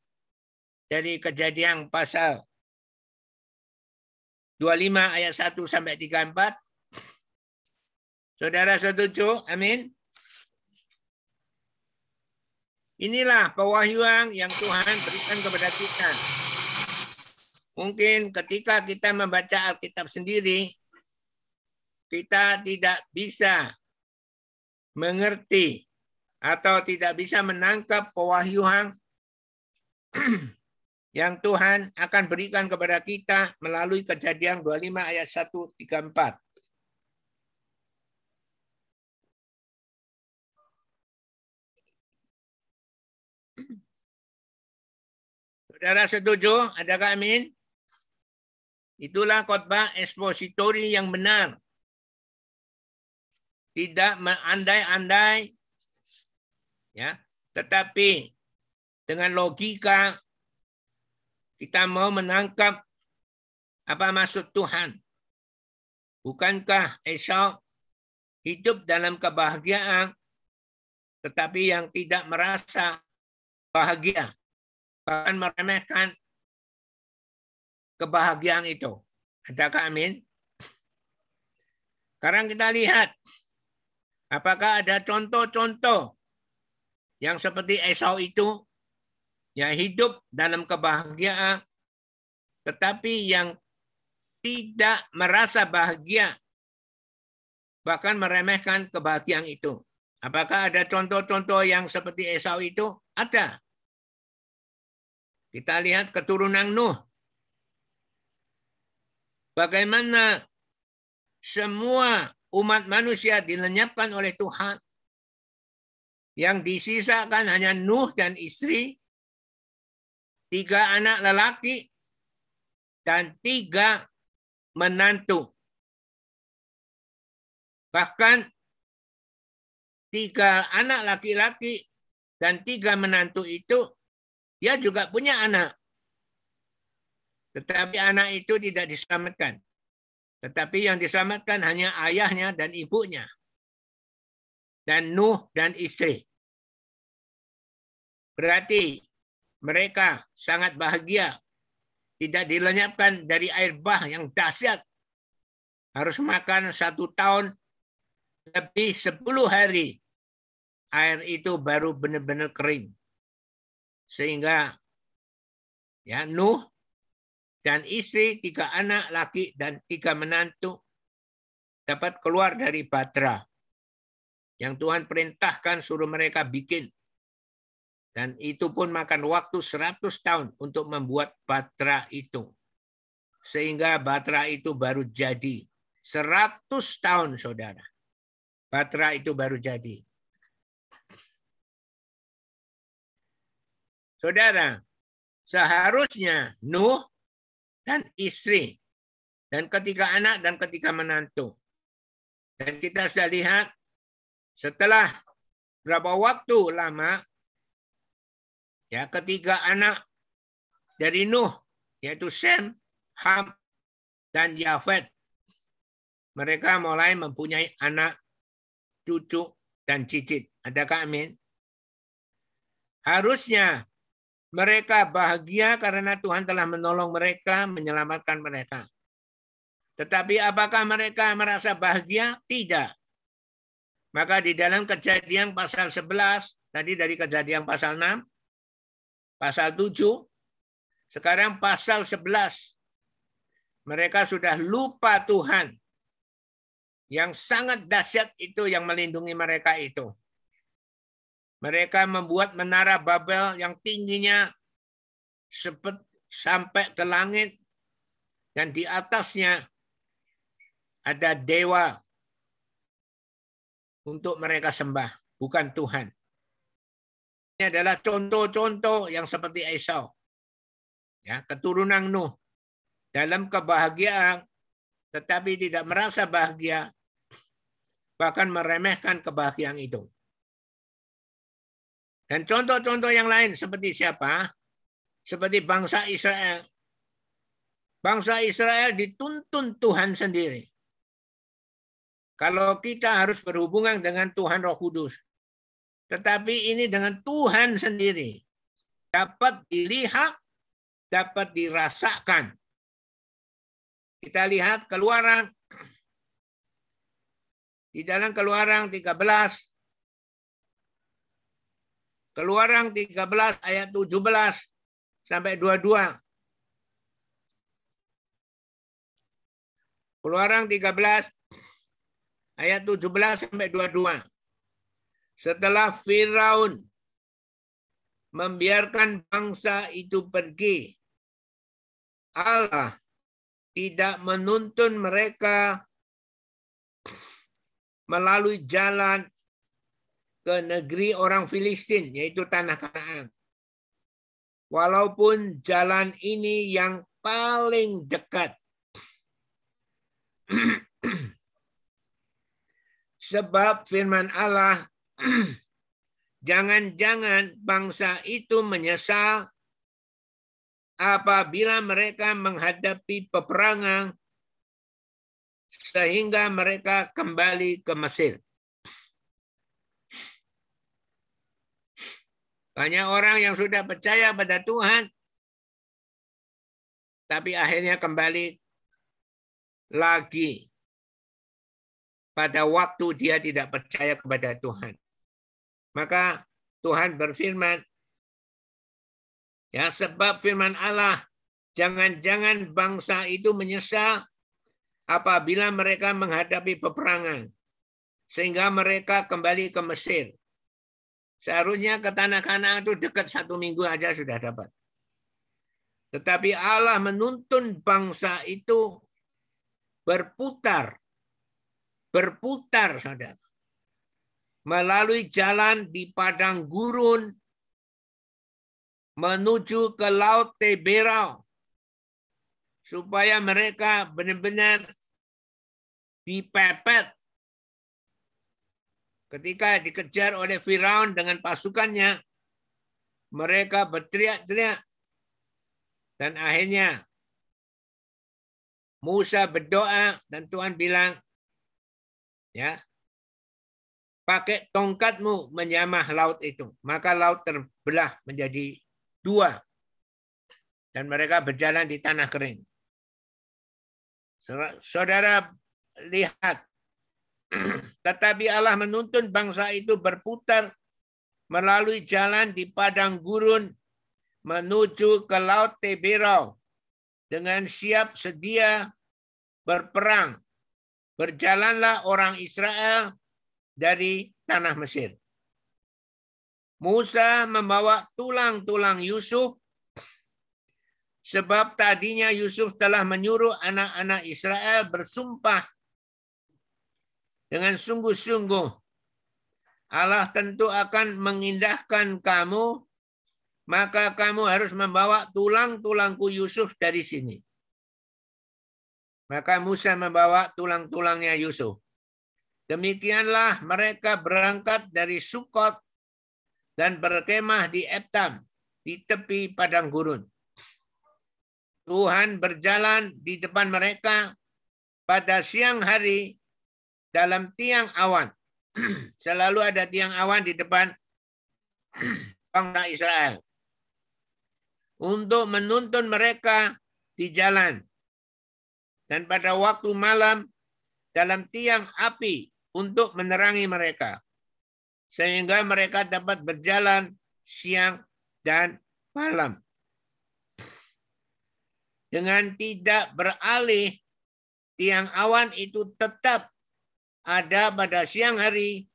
dari kejadian pasal 25 ayat 1 sampai 34. Saudara setuju? Amin. Inilah pewahyuan yang Tuhan berikan kepada kita. Mungkin ketika kita membaca Alkitab sendiri, kita tidak bisa mengerti atau tidak bisa menangkap pewahyuan yang Tuhan akan berikan kepada kita melalui kejadian 25 ayat 1, 3, 4. Saudara setuju? Adakah amin? Itulah khotbah ekspositori yang benar. Tidak mengandai-andai, ya, tetapi dengan logika kita mau menangkap apa maksud Tuhan. Bukankah Esau hidup dalam kebahagiaan, tetapi yang tidak merasa bahagia, bahkan meremehkan kebahagiaan itu. Adakah amin? Sekarang kita lihat apakah ada contoh-contoh yang seperti Esau itu yang hidup dalam kebahagiaan tetapi yang tidak merasa bahagia bahkan meremehkan kebahagiaan itu. Apakah ada contoh-contoh yang seperti Esau itu? Ada. Kita lihat keturunan Nuh. Bagaimana semua umat manusia dilenyapkan oleh Tuhan. Yang disisakan hanya Nuh dan istri, tiga anak lelaki, dan tiga menantu. Bahkan tiga anak laki-laki dan tiga menantu itu, dia juga punya anak. Tetapi anak itu tidak diselamatkan. Tetapi yang diselamatkan hanya ayahnya dan ibunya. Dan Nuh dan istri. Berarti mereka sangat bahagia. Tidak dilenyapkan dari air bah yang dahsyat. Harus makan satu tahun lebih sepuluh hari. Air itu baru benar-benar kering. Sehingga ya Nuh dan istri, tiga anak laki dan tiga menantu dapat keluar dari Batra yang Tuhan perintahkan suruh mereka bikin. Dan itu pun makan waktu 100 tahun untuk membuat Batra itu. Sehingga Batra itu baru jadi. 100 tahun, saudara. Batra itu baru jadi. Saudara, seharusnya Nuh dan istri dan ketiga anak dan ketiga menantu. Dan kita sudah lihat setelah berapa waktu lama ya ketiga anak dari Nuh yaitu Sem, Ham dan Yafet mereka mulai mempunyai anak, cucu dan cicit. Adakah amin? Harusnya mereka bahagia karena Tuhan telah menolong mereka, menyelamatkan mereka. Tetapi apakah mereka merasa bahagia? Tidak. Maka di dalam kejadian pasal 11, tadi dari kejadian pasal 6, pasal 7, sekarang pasal 11. Mereka sudah lupa Tuhan. Yang sangat dahsyat itu yang melindungi mereka itu. Mereka membuat menara Babel yang tingginya sampai ke langit dan di atasnya ada dewa untuk mereka sembah, bukan Tuhan. Ini adalah contoh-contoh yang seperti Esau. Ya, keturunan Nuh dalam kebahagiaan tetapi tidak merasa bahagia bahkan meremehkan kebahagiaan itu. Dan contoh-contoh yang lain seperti siapa? Seperti bangsa Israel. Bangsa Israel dituntun Tuhan sendiri. Kalau kita harus berhubungan dengan Tuhan Roh Kudus. Tetapi ini dengan Tuhan sendiri. Dapat dilihat, dapat dirasakan. Kita lihat keluaran. Di dalam keluaran 13 Keluaran 13 ayat 17 sampai 22. Keluaran 13 ayat 17 sampai 22. Setelah Firaun membiarkan bangsa itu pergi, Allah tidak menuntun mereka melalui jalan ke negeri orang Filistin, yaitu tanah Kanaan. Walaupun jalan ini yang paling dekat. Sebab firman Allah, jangan-jangan bangsa itu menyesal apabila mereka menghadapi peperangan, sehingga mereka kembali ke Mesir. Banyak orang yang sudah percaya pada Tuhan, tapi akhirnya kembali lagi pada waktu dia tidak percaya kepada Tuhan. Maka Tuhan berfirman, ya sebab firman Allah, jangan-jangan bangsa itu menyesal apabila mereka menghadapi peperangan, sehingga mereka kembali ke Mesir. Seharusnya ke tanah Kanaan itu dekat satu minggu aja sudah dapat. Tetapi Allah menuntun bangsa itu berputar. Berputar, saudara. Melalui jalan di padang gurun menuju ke Laut Teberau. Supaya mereka benar-benar dipepet ketika dikejar oleh Firaun dengan pasukannya, mereka berteriak-teriak dan akhirnya Musa berdoa dan Tuhan bilang, ya, pakai tongkatmu menyamah laut itu. Maka laut terbelah menjadi dua. Dan mereka berjalan di tanah kering. Saudara lihat, tetapi Allah menuntun bangsa itu berputar melalui jalan di padang gurun menuju ke Laut Teberau dengan siap sedia berperang. Berjalanlah orang Israel dari tanah Mesir. Musa membawa tulang-tulang Yusuf sebab tadinya Yusuf telah menyuruh anak-anak Israel bersumpah dengan sungguh-sungguh. Allah tentu akan mengindahkan kamu maka kamu harus membawa tulang-tulangku Yusuf dari sini. Maka Musa membawa tulang-tulangnya Yusuf. Demikianlah mereka berangkat dari Sukot dan berkemah di Etam, di tepi padang gurun. Tuhan berjalan di depan mereka pada siang hari dalam tiang awan. Selalu ada tiang awan di depan bangsa Israel untuk menuntun mereka di jalan. Dan pada waktu malam dalam tiang api untuk menerangi mereka. Sehingga mereka dapat berjalan siang dan malam. Dengan tidak beralih, tiang awan itu tetap ada pada siang hari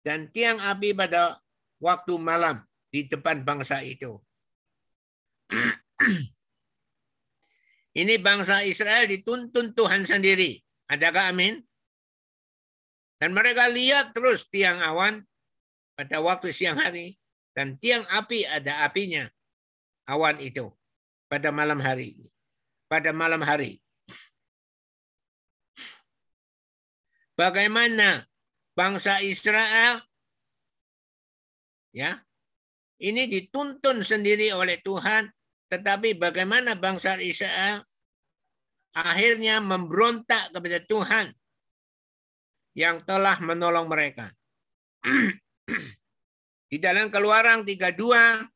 dan tiang api pada waktu malam di depan bangsa itu. Ini bangsa Israel dituntun Tuhan sendiri. Adakah amin? Dan mereka lihat terus tiang awan pada waktu siang hari. Dan tiang api ada apinya. Awan itu. Pada malam hari. Pada malam hari. Bagaimana bangsa Israel ya ini dituntun sendiri oleh Tuhan tetapi bagaimana bangsa Israel akhirnya memberontak kepada Tuhan yang telah menolong mereka. Di dalam keluaran 32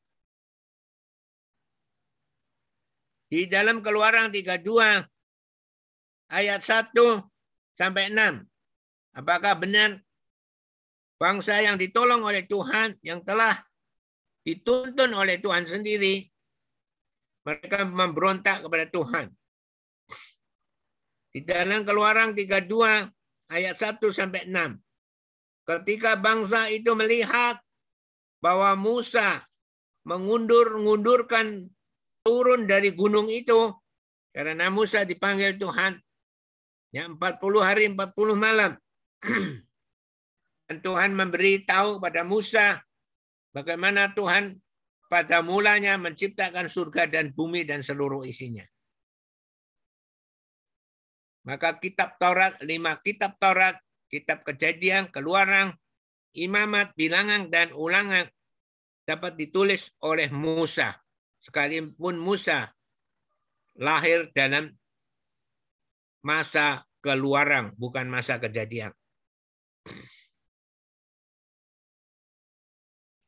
di dalam keluaran 32 ayat 1 sampai 6. Apakah benar bangsa yang ditolong oleh Tuhan yang telah dituntun oleh Tuhan sendiri mereka memberontak kepada Tuhan. Di dalam keluaran 32 ayat 1 sampai 6. Ketika bangsa itu melihat bahwa Musa mengundur-ngundurkan turun dari gunung itu karena Musa dipanggil Tuhan ya 40 hari 40 malam dan Tuhan memberi tahu pada Musa bagaimana Tuhan pada mulanya menciptakan surga dan bumi dan seluruh isinya. Maka kitab Taurat, lima kitab Taurat, kitab kejadian, keluaran, imamat, bilangan, dan ulangan dapat ditulis oleh Musa. Sekalipun Musa lahir dalam masa keluaran, bukan masa kejadian.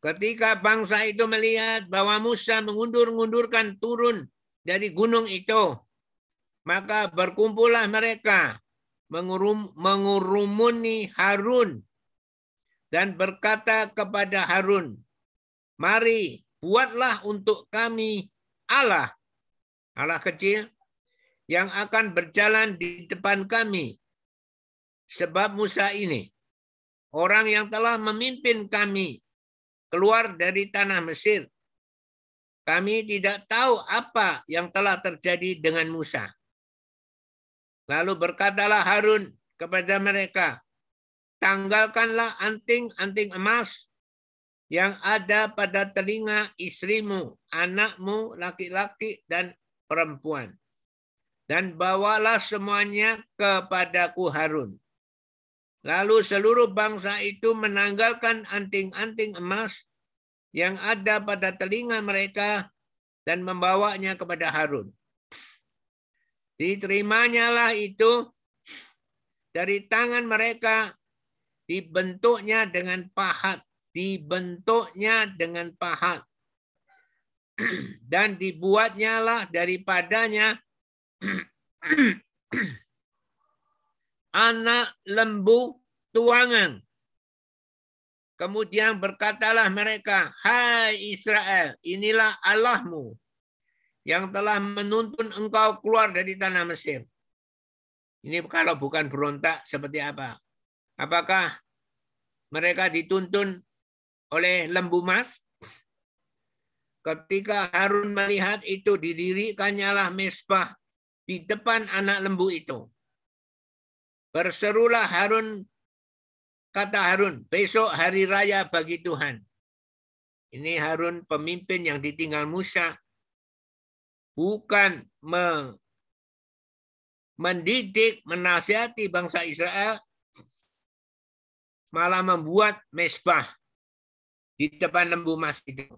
Ketika bangsa itu melihat bahwa Musa mengundur-undurkan turun dari gunung itu, maka berkumpullah mereka mengurum, mengurumuni Harun dan berkata kepada Harun, Mari buatlah untuk kami Allah, Allah kecil, yang akan berjalan di depan kami. Sebab Musa ini, orang yang telah memimpin kami keluar dari tanah Mesir. Kami tidak tahu apa yang telah terjadi dengan Musa. Lalu berkatalah Harun kepada mereka, tanggalkanlah anting-anting emas yang ada pada telinga istrimu, anakmu, laki-laki, dan perempuan. Dan bawalah semuanya kepadaku Harun. Lalu seluruh bangsa itu menanggalkan anting-anting emas yang ada pada telinga mereka dan membawanya kepada Harun. Diterimanya lah itu dari tangan mereka dibentuknya dengan pahat, dibentuknya dengan pahat. Dan dibuatnya lah daripadanya anak lembu tuangan. Kemudian berkatalah mereka, Hai Israel, inilah Allahmu yang telah menuntun engkau keluar dari tanah Mesir. Ini kalau bukan berontak seperti apa? Apakah mereka dituntun oleh lembu mas? Ketika Harun melihat itu, didirikannya lah mesbah di depan anak lembu itu. Berserulah Harun, kata Harun, besok hari raya bagi Tuhan. Ini Harun pemimpin yang ditinggal Musa. Bukan me, mendidik, menasihati bangsa Israel, malah membuat mesbah di depan lembu mas itu.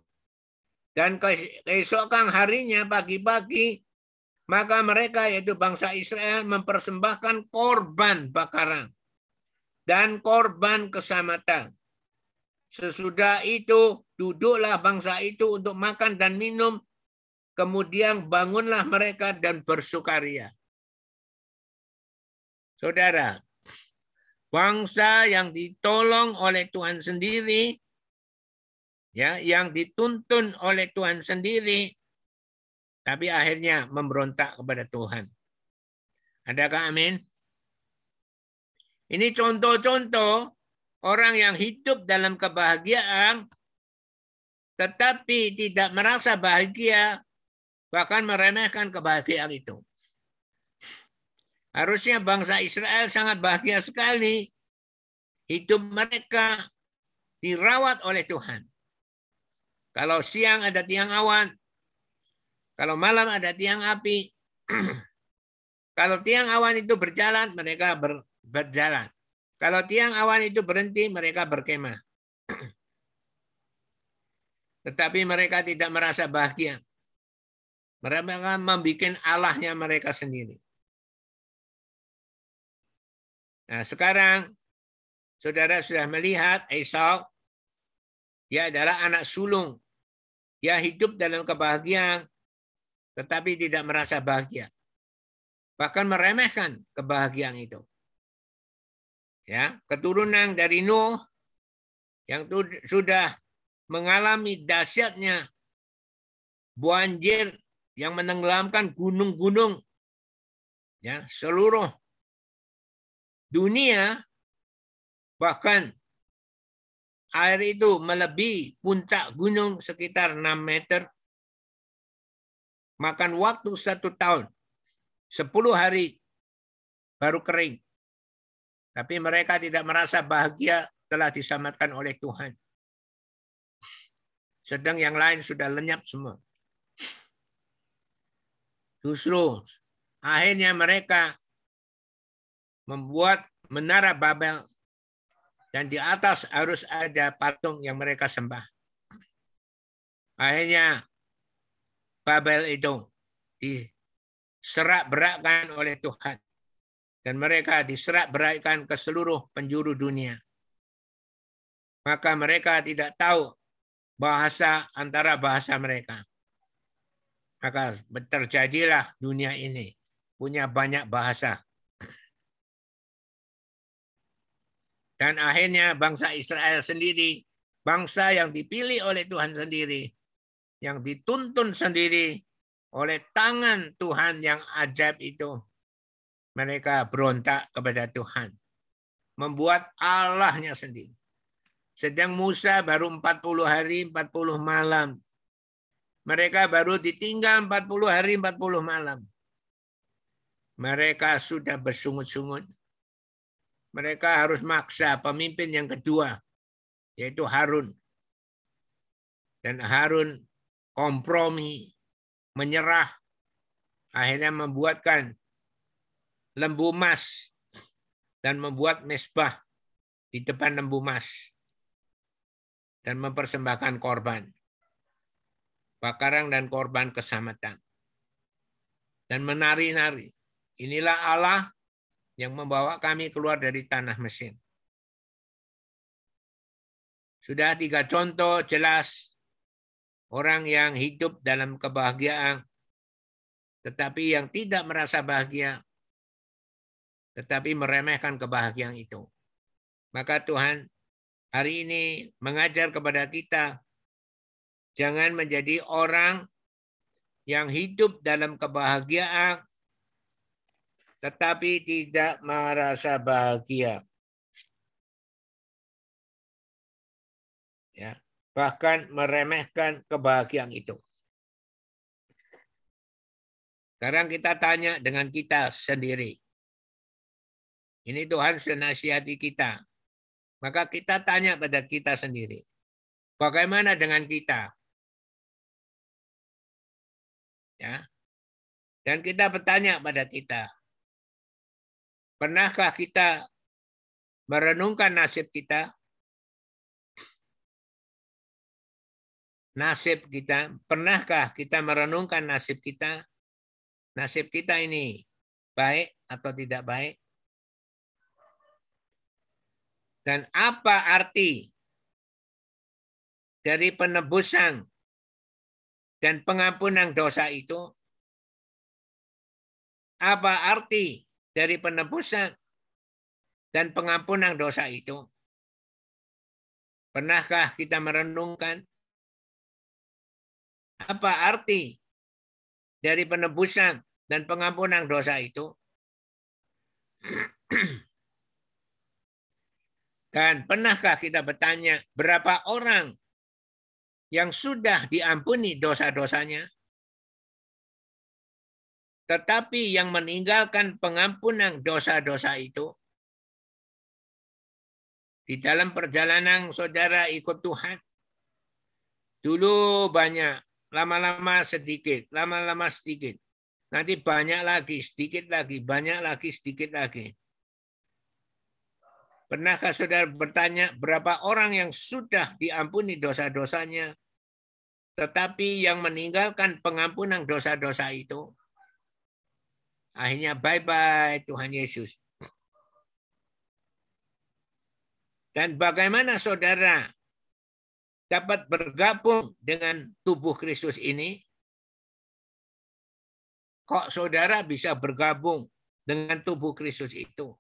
Dan keesokan harinya pagi-pagi maka mereka yaitu bangsa Israel mempersembahkan korban bakaran dan korban keselamatan. Sesudah itu duduklah bangsa itu untuk makan dan minum, kemudian bangunlah mereka dan bersukaria. Saudara, bangsa yang ditolong oleh Tuhan sendiri, ya, yang dituntun oleh Tuhan sendiri, tapi akhirnya memberontak kepada Tuhan. Adakah amin? Ini contoh-contoh orang yang hidup dalam kebahagiaan tetapi tidak merasa bahagia bahkan meremehkan kebahagiaan itu. Harusnya bangsa Israel sangat bahagia sekali. Hidup mereka dirawat oleh Tuhan. Kalau siang ada tiang awan, kalau malam ada tiang api. Kalau tiang awan itu berjalan, mereka ber, berjalan. Kalau tiang awan itu berhenti, mereka berkemah. Tetapi mereka tidak merasa bahagia. Mereka membuat Allahnya mereka sendiri. Nah, sekarang saudara sudah melihat Esau, dia adalah anak sulung. Dia hidup dalam kebahagiaan, tetapi tidak merasa bahagia. Bahkan meremehkan kebahagiaan itu. Ya, keturunan dari Nuh yang sudah mengalami dahsyatnya banjir yang menenggelamkan gunung-gunung ya seluruh dunia bahkan air itu melebihi puncak gunung sekitar 6 meter makan waktu satu tahun, sepuluh hari baru kering. Tapi mereka tidak merasa bahagia telah diselamatkan oleh Tuhan. Sedang yang lain sudah lenyap semua. Justru akhirnya mereka membuat menara Babel dan di atas harus ada patung yang mereka sembah. Akhirnya Babel itu diserak berakkan oleh Tuhan. dan mereka diserak beraikan ke seluruh penjuru dunia. Maka mereka tidak tahu bahasa antara bahasa mereka. Maka terjadilah dunia ini punya banyak bahasa. Dan akhirnya bangsa Israel sendiri, bangsa yang dipilih oleh Tuhan sendiri, yang dituntun sendiri oleh tangan Tuhan yang ajaib itu, mereka berontak kepada Tuhan. Membuat Allahnya sendiri. Sedang Musa baru 40 hari, 40 malam. Mereka baru ditinggal 40 hari, 40 malam. Mereka sudah bersungut-sungut. Mereka harus maksa pemimpin yang kedua, yaitu Harun. Dan Harun kompromi, menyerah, akhirnya membuatkan lembu emas dan membuat mesbah di depan lembu emas dan mempersembahkan korban. Bakarang dan korban keselamatan. Dan menari-nari. Inilah Allah yang membawa kami keluar dari tanah Mesir. Sudah tiga contoh jelas orang yang hidup dalam kebahagiaan, tetapi yang tidak merasa bahagia, tetapi meremehkan kebahagiaan itu. Maka Tuhan hari ini mengajar kepada kita, jangan menjadi orang yang hidup dalam kebahagiaan, tetapi tidak merasa bahagia. Ya, bahkan meremehkan kebahagiaan itu. Sekarang kita tanya dengan kita sendiri. Ini Tuhan senasihati kita. Maka kita tanya pada kita sendiri. Bagaimana dengan kita? Ya. Dan kita bertanya pada kita, Pernahkah kita merenungkan nasib kita? Nasib kita, pernahkah kita merenungkan nasib kita? Nasib kita ini baik atau tidak baik? Dan apa arti dari penebusan dan pengampunan dosa itu? Apa arti dari penebusan dan pengampunan dosa itu? Pernahkah kita merenungkan apa arti dari penebusan dan pengampunan dosa itu? Dan pernahkah kita bertanya berapa orang yang sudah diampuni dosa-dosanya? Tetapi yang meninggalkan pengampunan dosa-dosa itu di dalam perjalanan saudara ikut Tuhan. Dulu banyak, lama-lama sedikit, lama-lama sedikit. Nanti banyak lagi, sedikit lagi, banyak lagi, sedikit lagi. Pernahkah saudara bertanya berapa orang yang sudah diampuni dosa-dosanya, tetapi yang meninggalkan pengampunan dosa-dosa itu? Akhirnya bye-bye Tuhan Yesus. Dan bagaimana saudara dapat bergabung dengan tubuh Kristus ini? Kok saudara bisa bergabung dengan tubuh Kristus itu?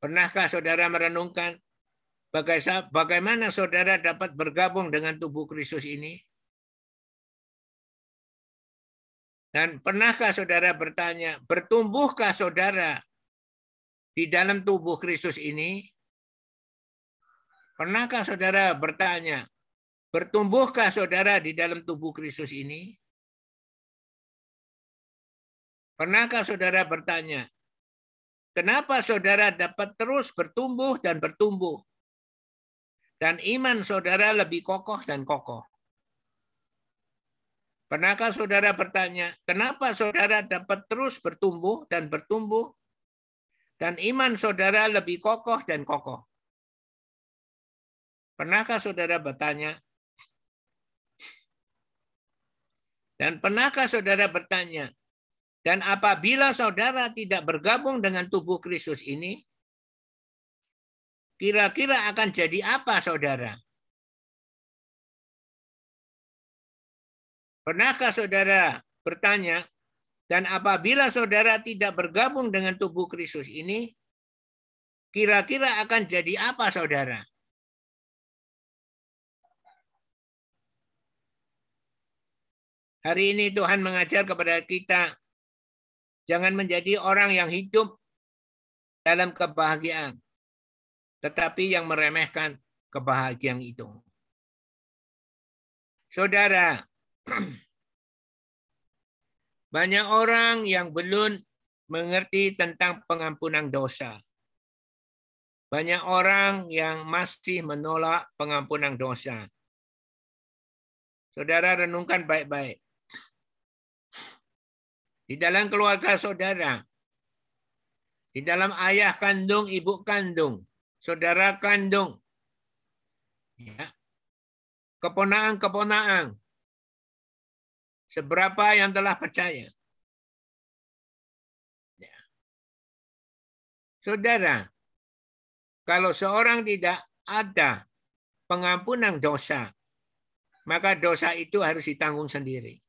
Pernahkah saudara merenungkan bagaimana saudara dapat bergabung dengan tubuh Kristus ini? Dan pernahkah saudara bertanya, bertumbuhkah saudara di dalam tubuh Kristus ini? Pernahkah saudara bertanya, bertumbuhkah saudara di dalam tubuh Kristus ini? Pernahkah saudara bertanya, kenapa saudara dapat terus bertumbuh dan bertumbuh? Dan iman saudara lebih kokoh dan kokoh. Pernahkah saudara bertanya, kenapa saudara dapat terus bertumbuh dan bertumbuh dan iman saudara lebih kokoh dan kokoh? Pernahkah saudara bertanya, dan pernahkah saudara bertanya, Dan apabila saudara tidak bergabung dengan tubuh Kristus ini, kira-kira akan jadi apa saudara? Pernahkah saudara bertanya, dan apabila saudara tidak bergabung dengan tubuh Kristus ini, kira-kira akan jadi apa saudara? Hari ini Tuhan mengajar kepada kita Jangan menjadi orang yang hidup dalam kebahagiaan, tetapi yang meremehkan kebahagiaan itu. Saudara, banyak orang yang belum mengerti tentang pengampunan dosa. Banyak orang yang masih menolak pengampunan dosa. Saudara renungkan baik-baik. Di dalam keluarga saudara. Di dalam ayah kandung, ibu kandung, saudara kandung. Ya. Keponaan-keponaan. Seberapa yang telah percaya. Ya. Saudara, kalau seorang tidak ada pengampunan dosa, maka dosa itu harus ditanggung sendiri.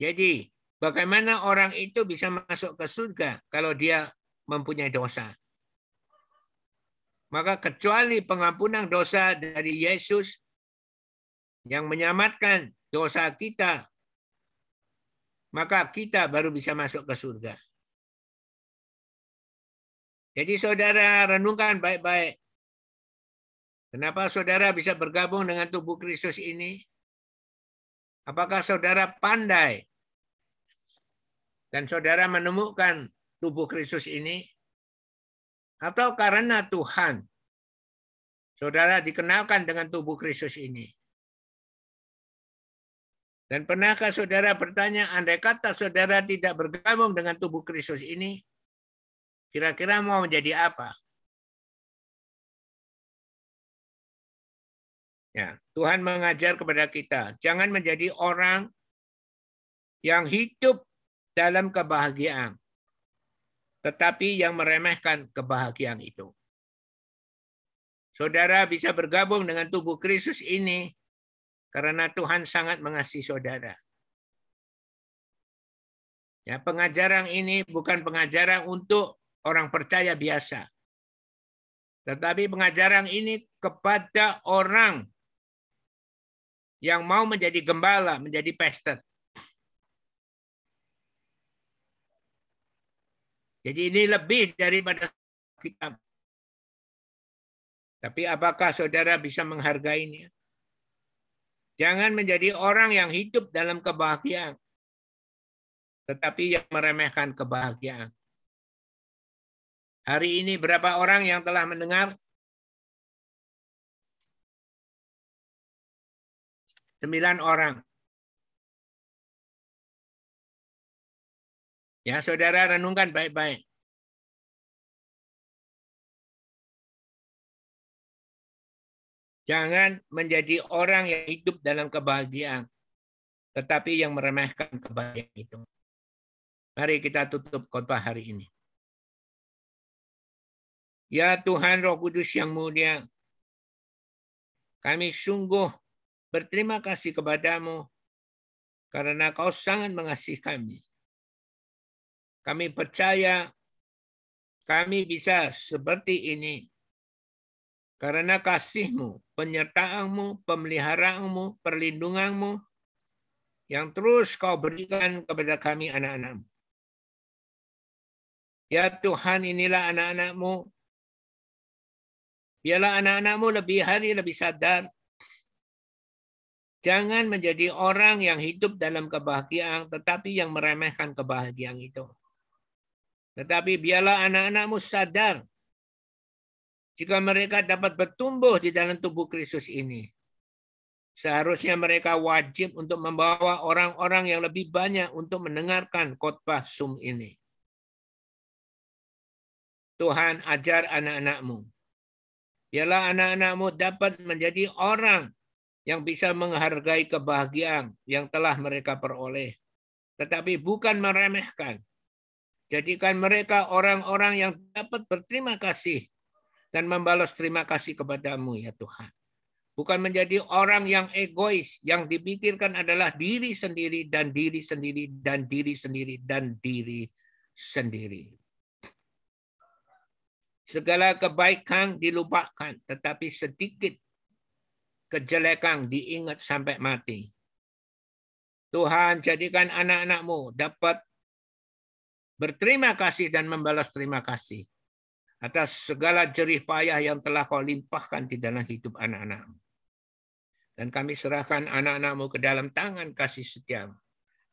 Jadi, bagaimana orang itu bisa masuk ke surga kalau dia mempunyai dosa? Maka kecuali pengampunan dosa dari Yesus yang menyelamatkan dosa kita, maka kita baru bisa masuk ke surga. Jadi saudara renungkan baik-baik. Kenapa saudara bisa bergabung dengan tubuh Kristus ini? Apakah saudara pandai dan saudara menemukan tubuh Kristus ini, atau karena Tuhan, saudara dikenalkan dengan tubuh Kristus ini. Dan pernahkah saudara bertanya, andai kata saudara tidak bergabung dengan tubuh Kristus ini, kira-kira mau menjadi apa? Ya, Tuhan mengajar kepada kita, jangan menjadi orang yang hidup dalam kebahagiaan, tetapi yang meremehkan kebahagiaan itu. Saudara bisa bergabung dengan tubuh Kristus ini karena Tuhan sangat mengasihi saudara. Ya, pengajaran ini bukan pengajaran untuk orang percaya biasa. Tetapi pengajaran ini kepada orang yang mau menjadi gembala, menjadi pastor. Jadi ini lebih daripada kitab. Tapi apakah saudara bisa menghargainya? Jangan menjadi orang yang hidup dalam kebahagiaan. Tetapi yang meremehkan kebahagiaan. Hari ini berapa orang yang telah mendengar? Sembilan orang. Ya, saudara renungkan baik-baik. Jangan menjadi orang yang hidup dalam kebahagiaan, tetapi yang meremehkan kebahagiaan itu. Mari kita tutup khotbah hari ini. Ya Tuhan Roh Kudus yang mulia, kami sungguh berterima kasih kepadamu karena kau sangat mengasihi kami. Kami percaya kami bisa seperti ini karena kasihmu, penyertaanmu, pemeliharaanmu, perlindunganmu yang terus kau berikan kepada kami anak-anakmu. Ya Tuhan inilah anak-anakmu. Biarlah anak-anakmu lebih hari lebih sadar. Jangan menjadi orang yang hidup dalam kebahagiaan tetapi yang meremehkan kebahagiaan itu. Tetapi biarlah anak-anakmu sadar jika mereka dapat bertumbuh di dalam tubuh Kristus ini. Seharusnya mereka wajib untuk membawa orang-orang yang lebih banyak untuk mendengarkan khotbah Sum ini. Tuhan ajar anak-anakmu. Biarlah anak-anakmu dapat menjadi orang yang bisa menghargai kebahagiaan yang telah mereka peroleh. tetapi bukan meremehkan. Jadikan mereka orang-orang yang dapat berterima kasih dan membalas terima kasih kepadamu ya Tuhan. Bukan menjadi orang yang egois, yang dipikirkan adalah diri sendiri dan diri sendiri dan diri sendiri dan diri sendiri. Segala kebaikan dilupakan, tetapi sedikit kejelekan diingat sampai mati. Tuhan jadikan anak-anakmu dapat berterima kasih dan membalas terima kasih atas segala jerih payah yang telah kau limpahkan di dalam hidup anak-anakmu. Dan kami serahkan anak-anakmu ke dalam tangan kasih setiamu.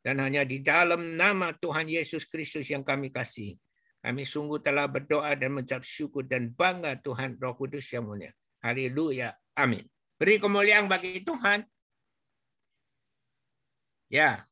Dan hanya di dalam nama Tuhan Yesus Kristus yang kami kasih. Kami sungguh telah berdoa dan mengucap syukur dan bangga Tuhan Roh Kudus yang mulia. Haleluya. Amin. Beri kemuliaan bagi Tuhan. Ya.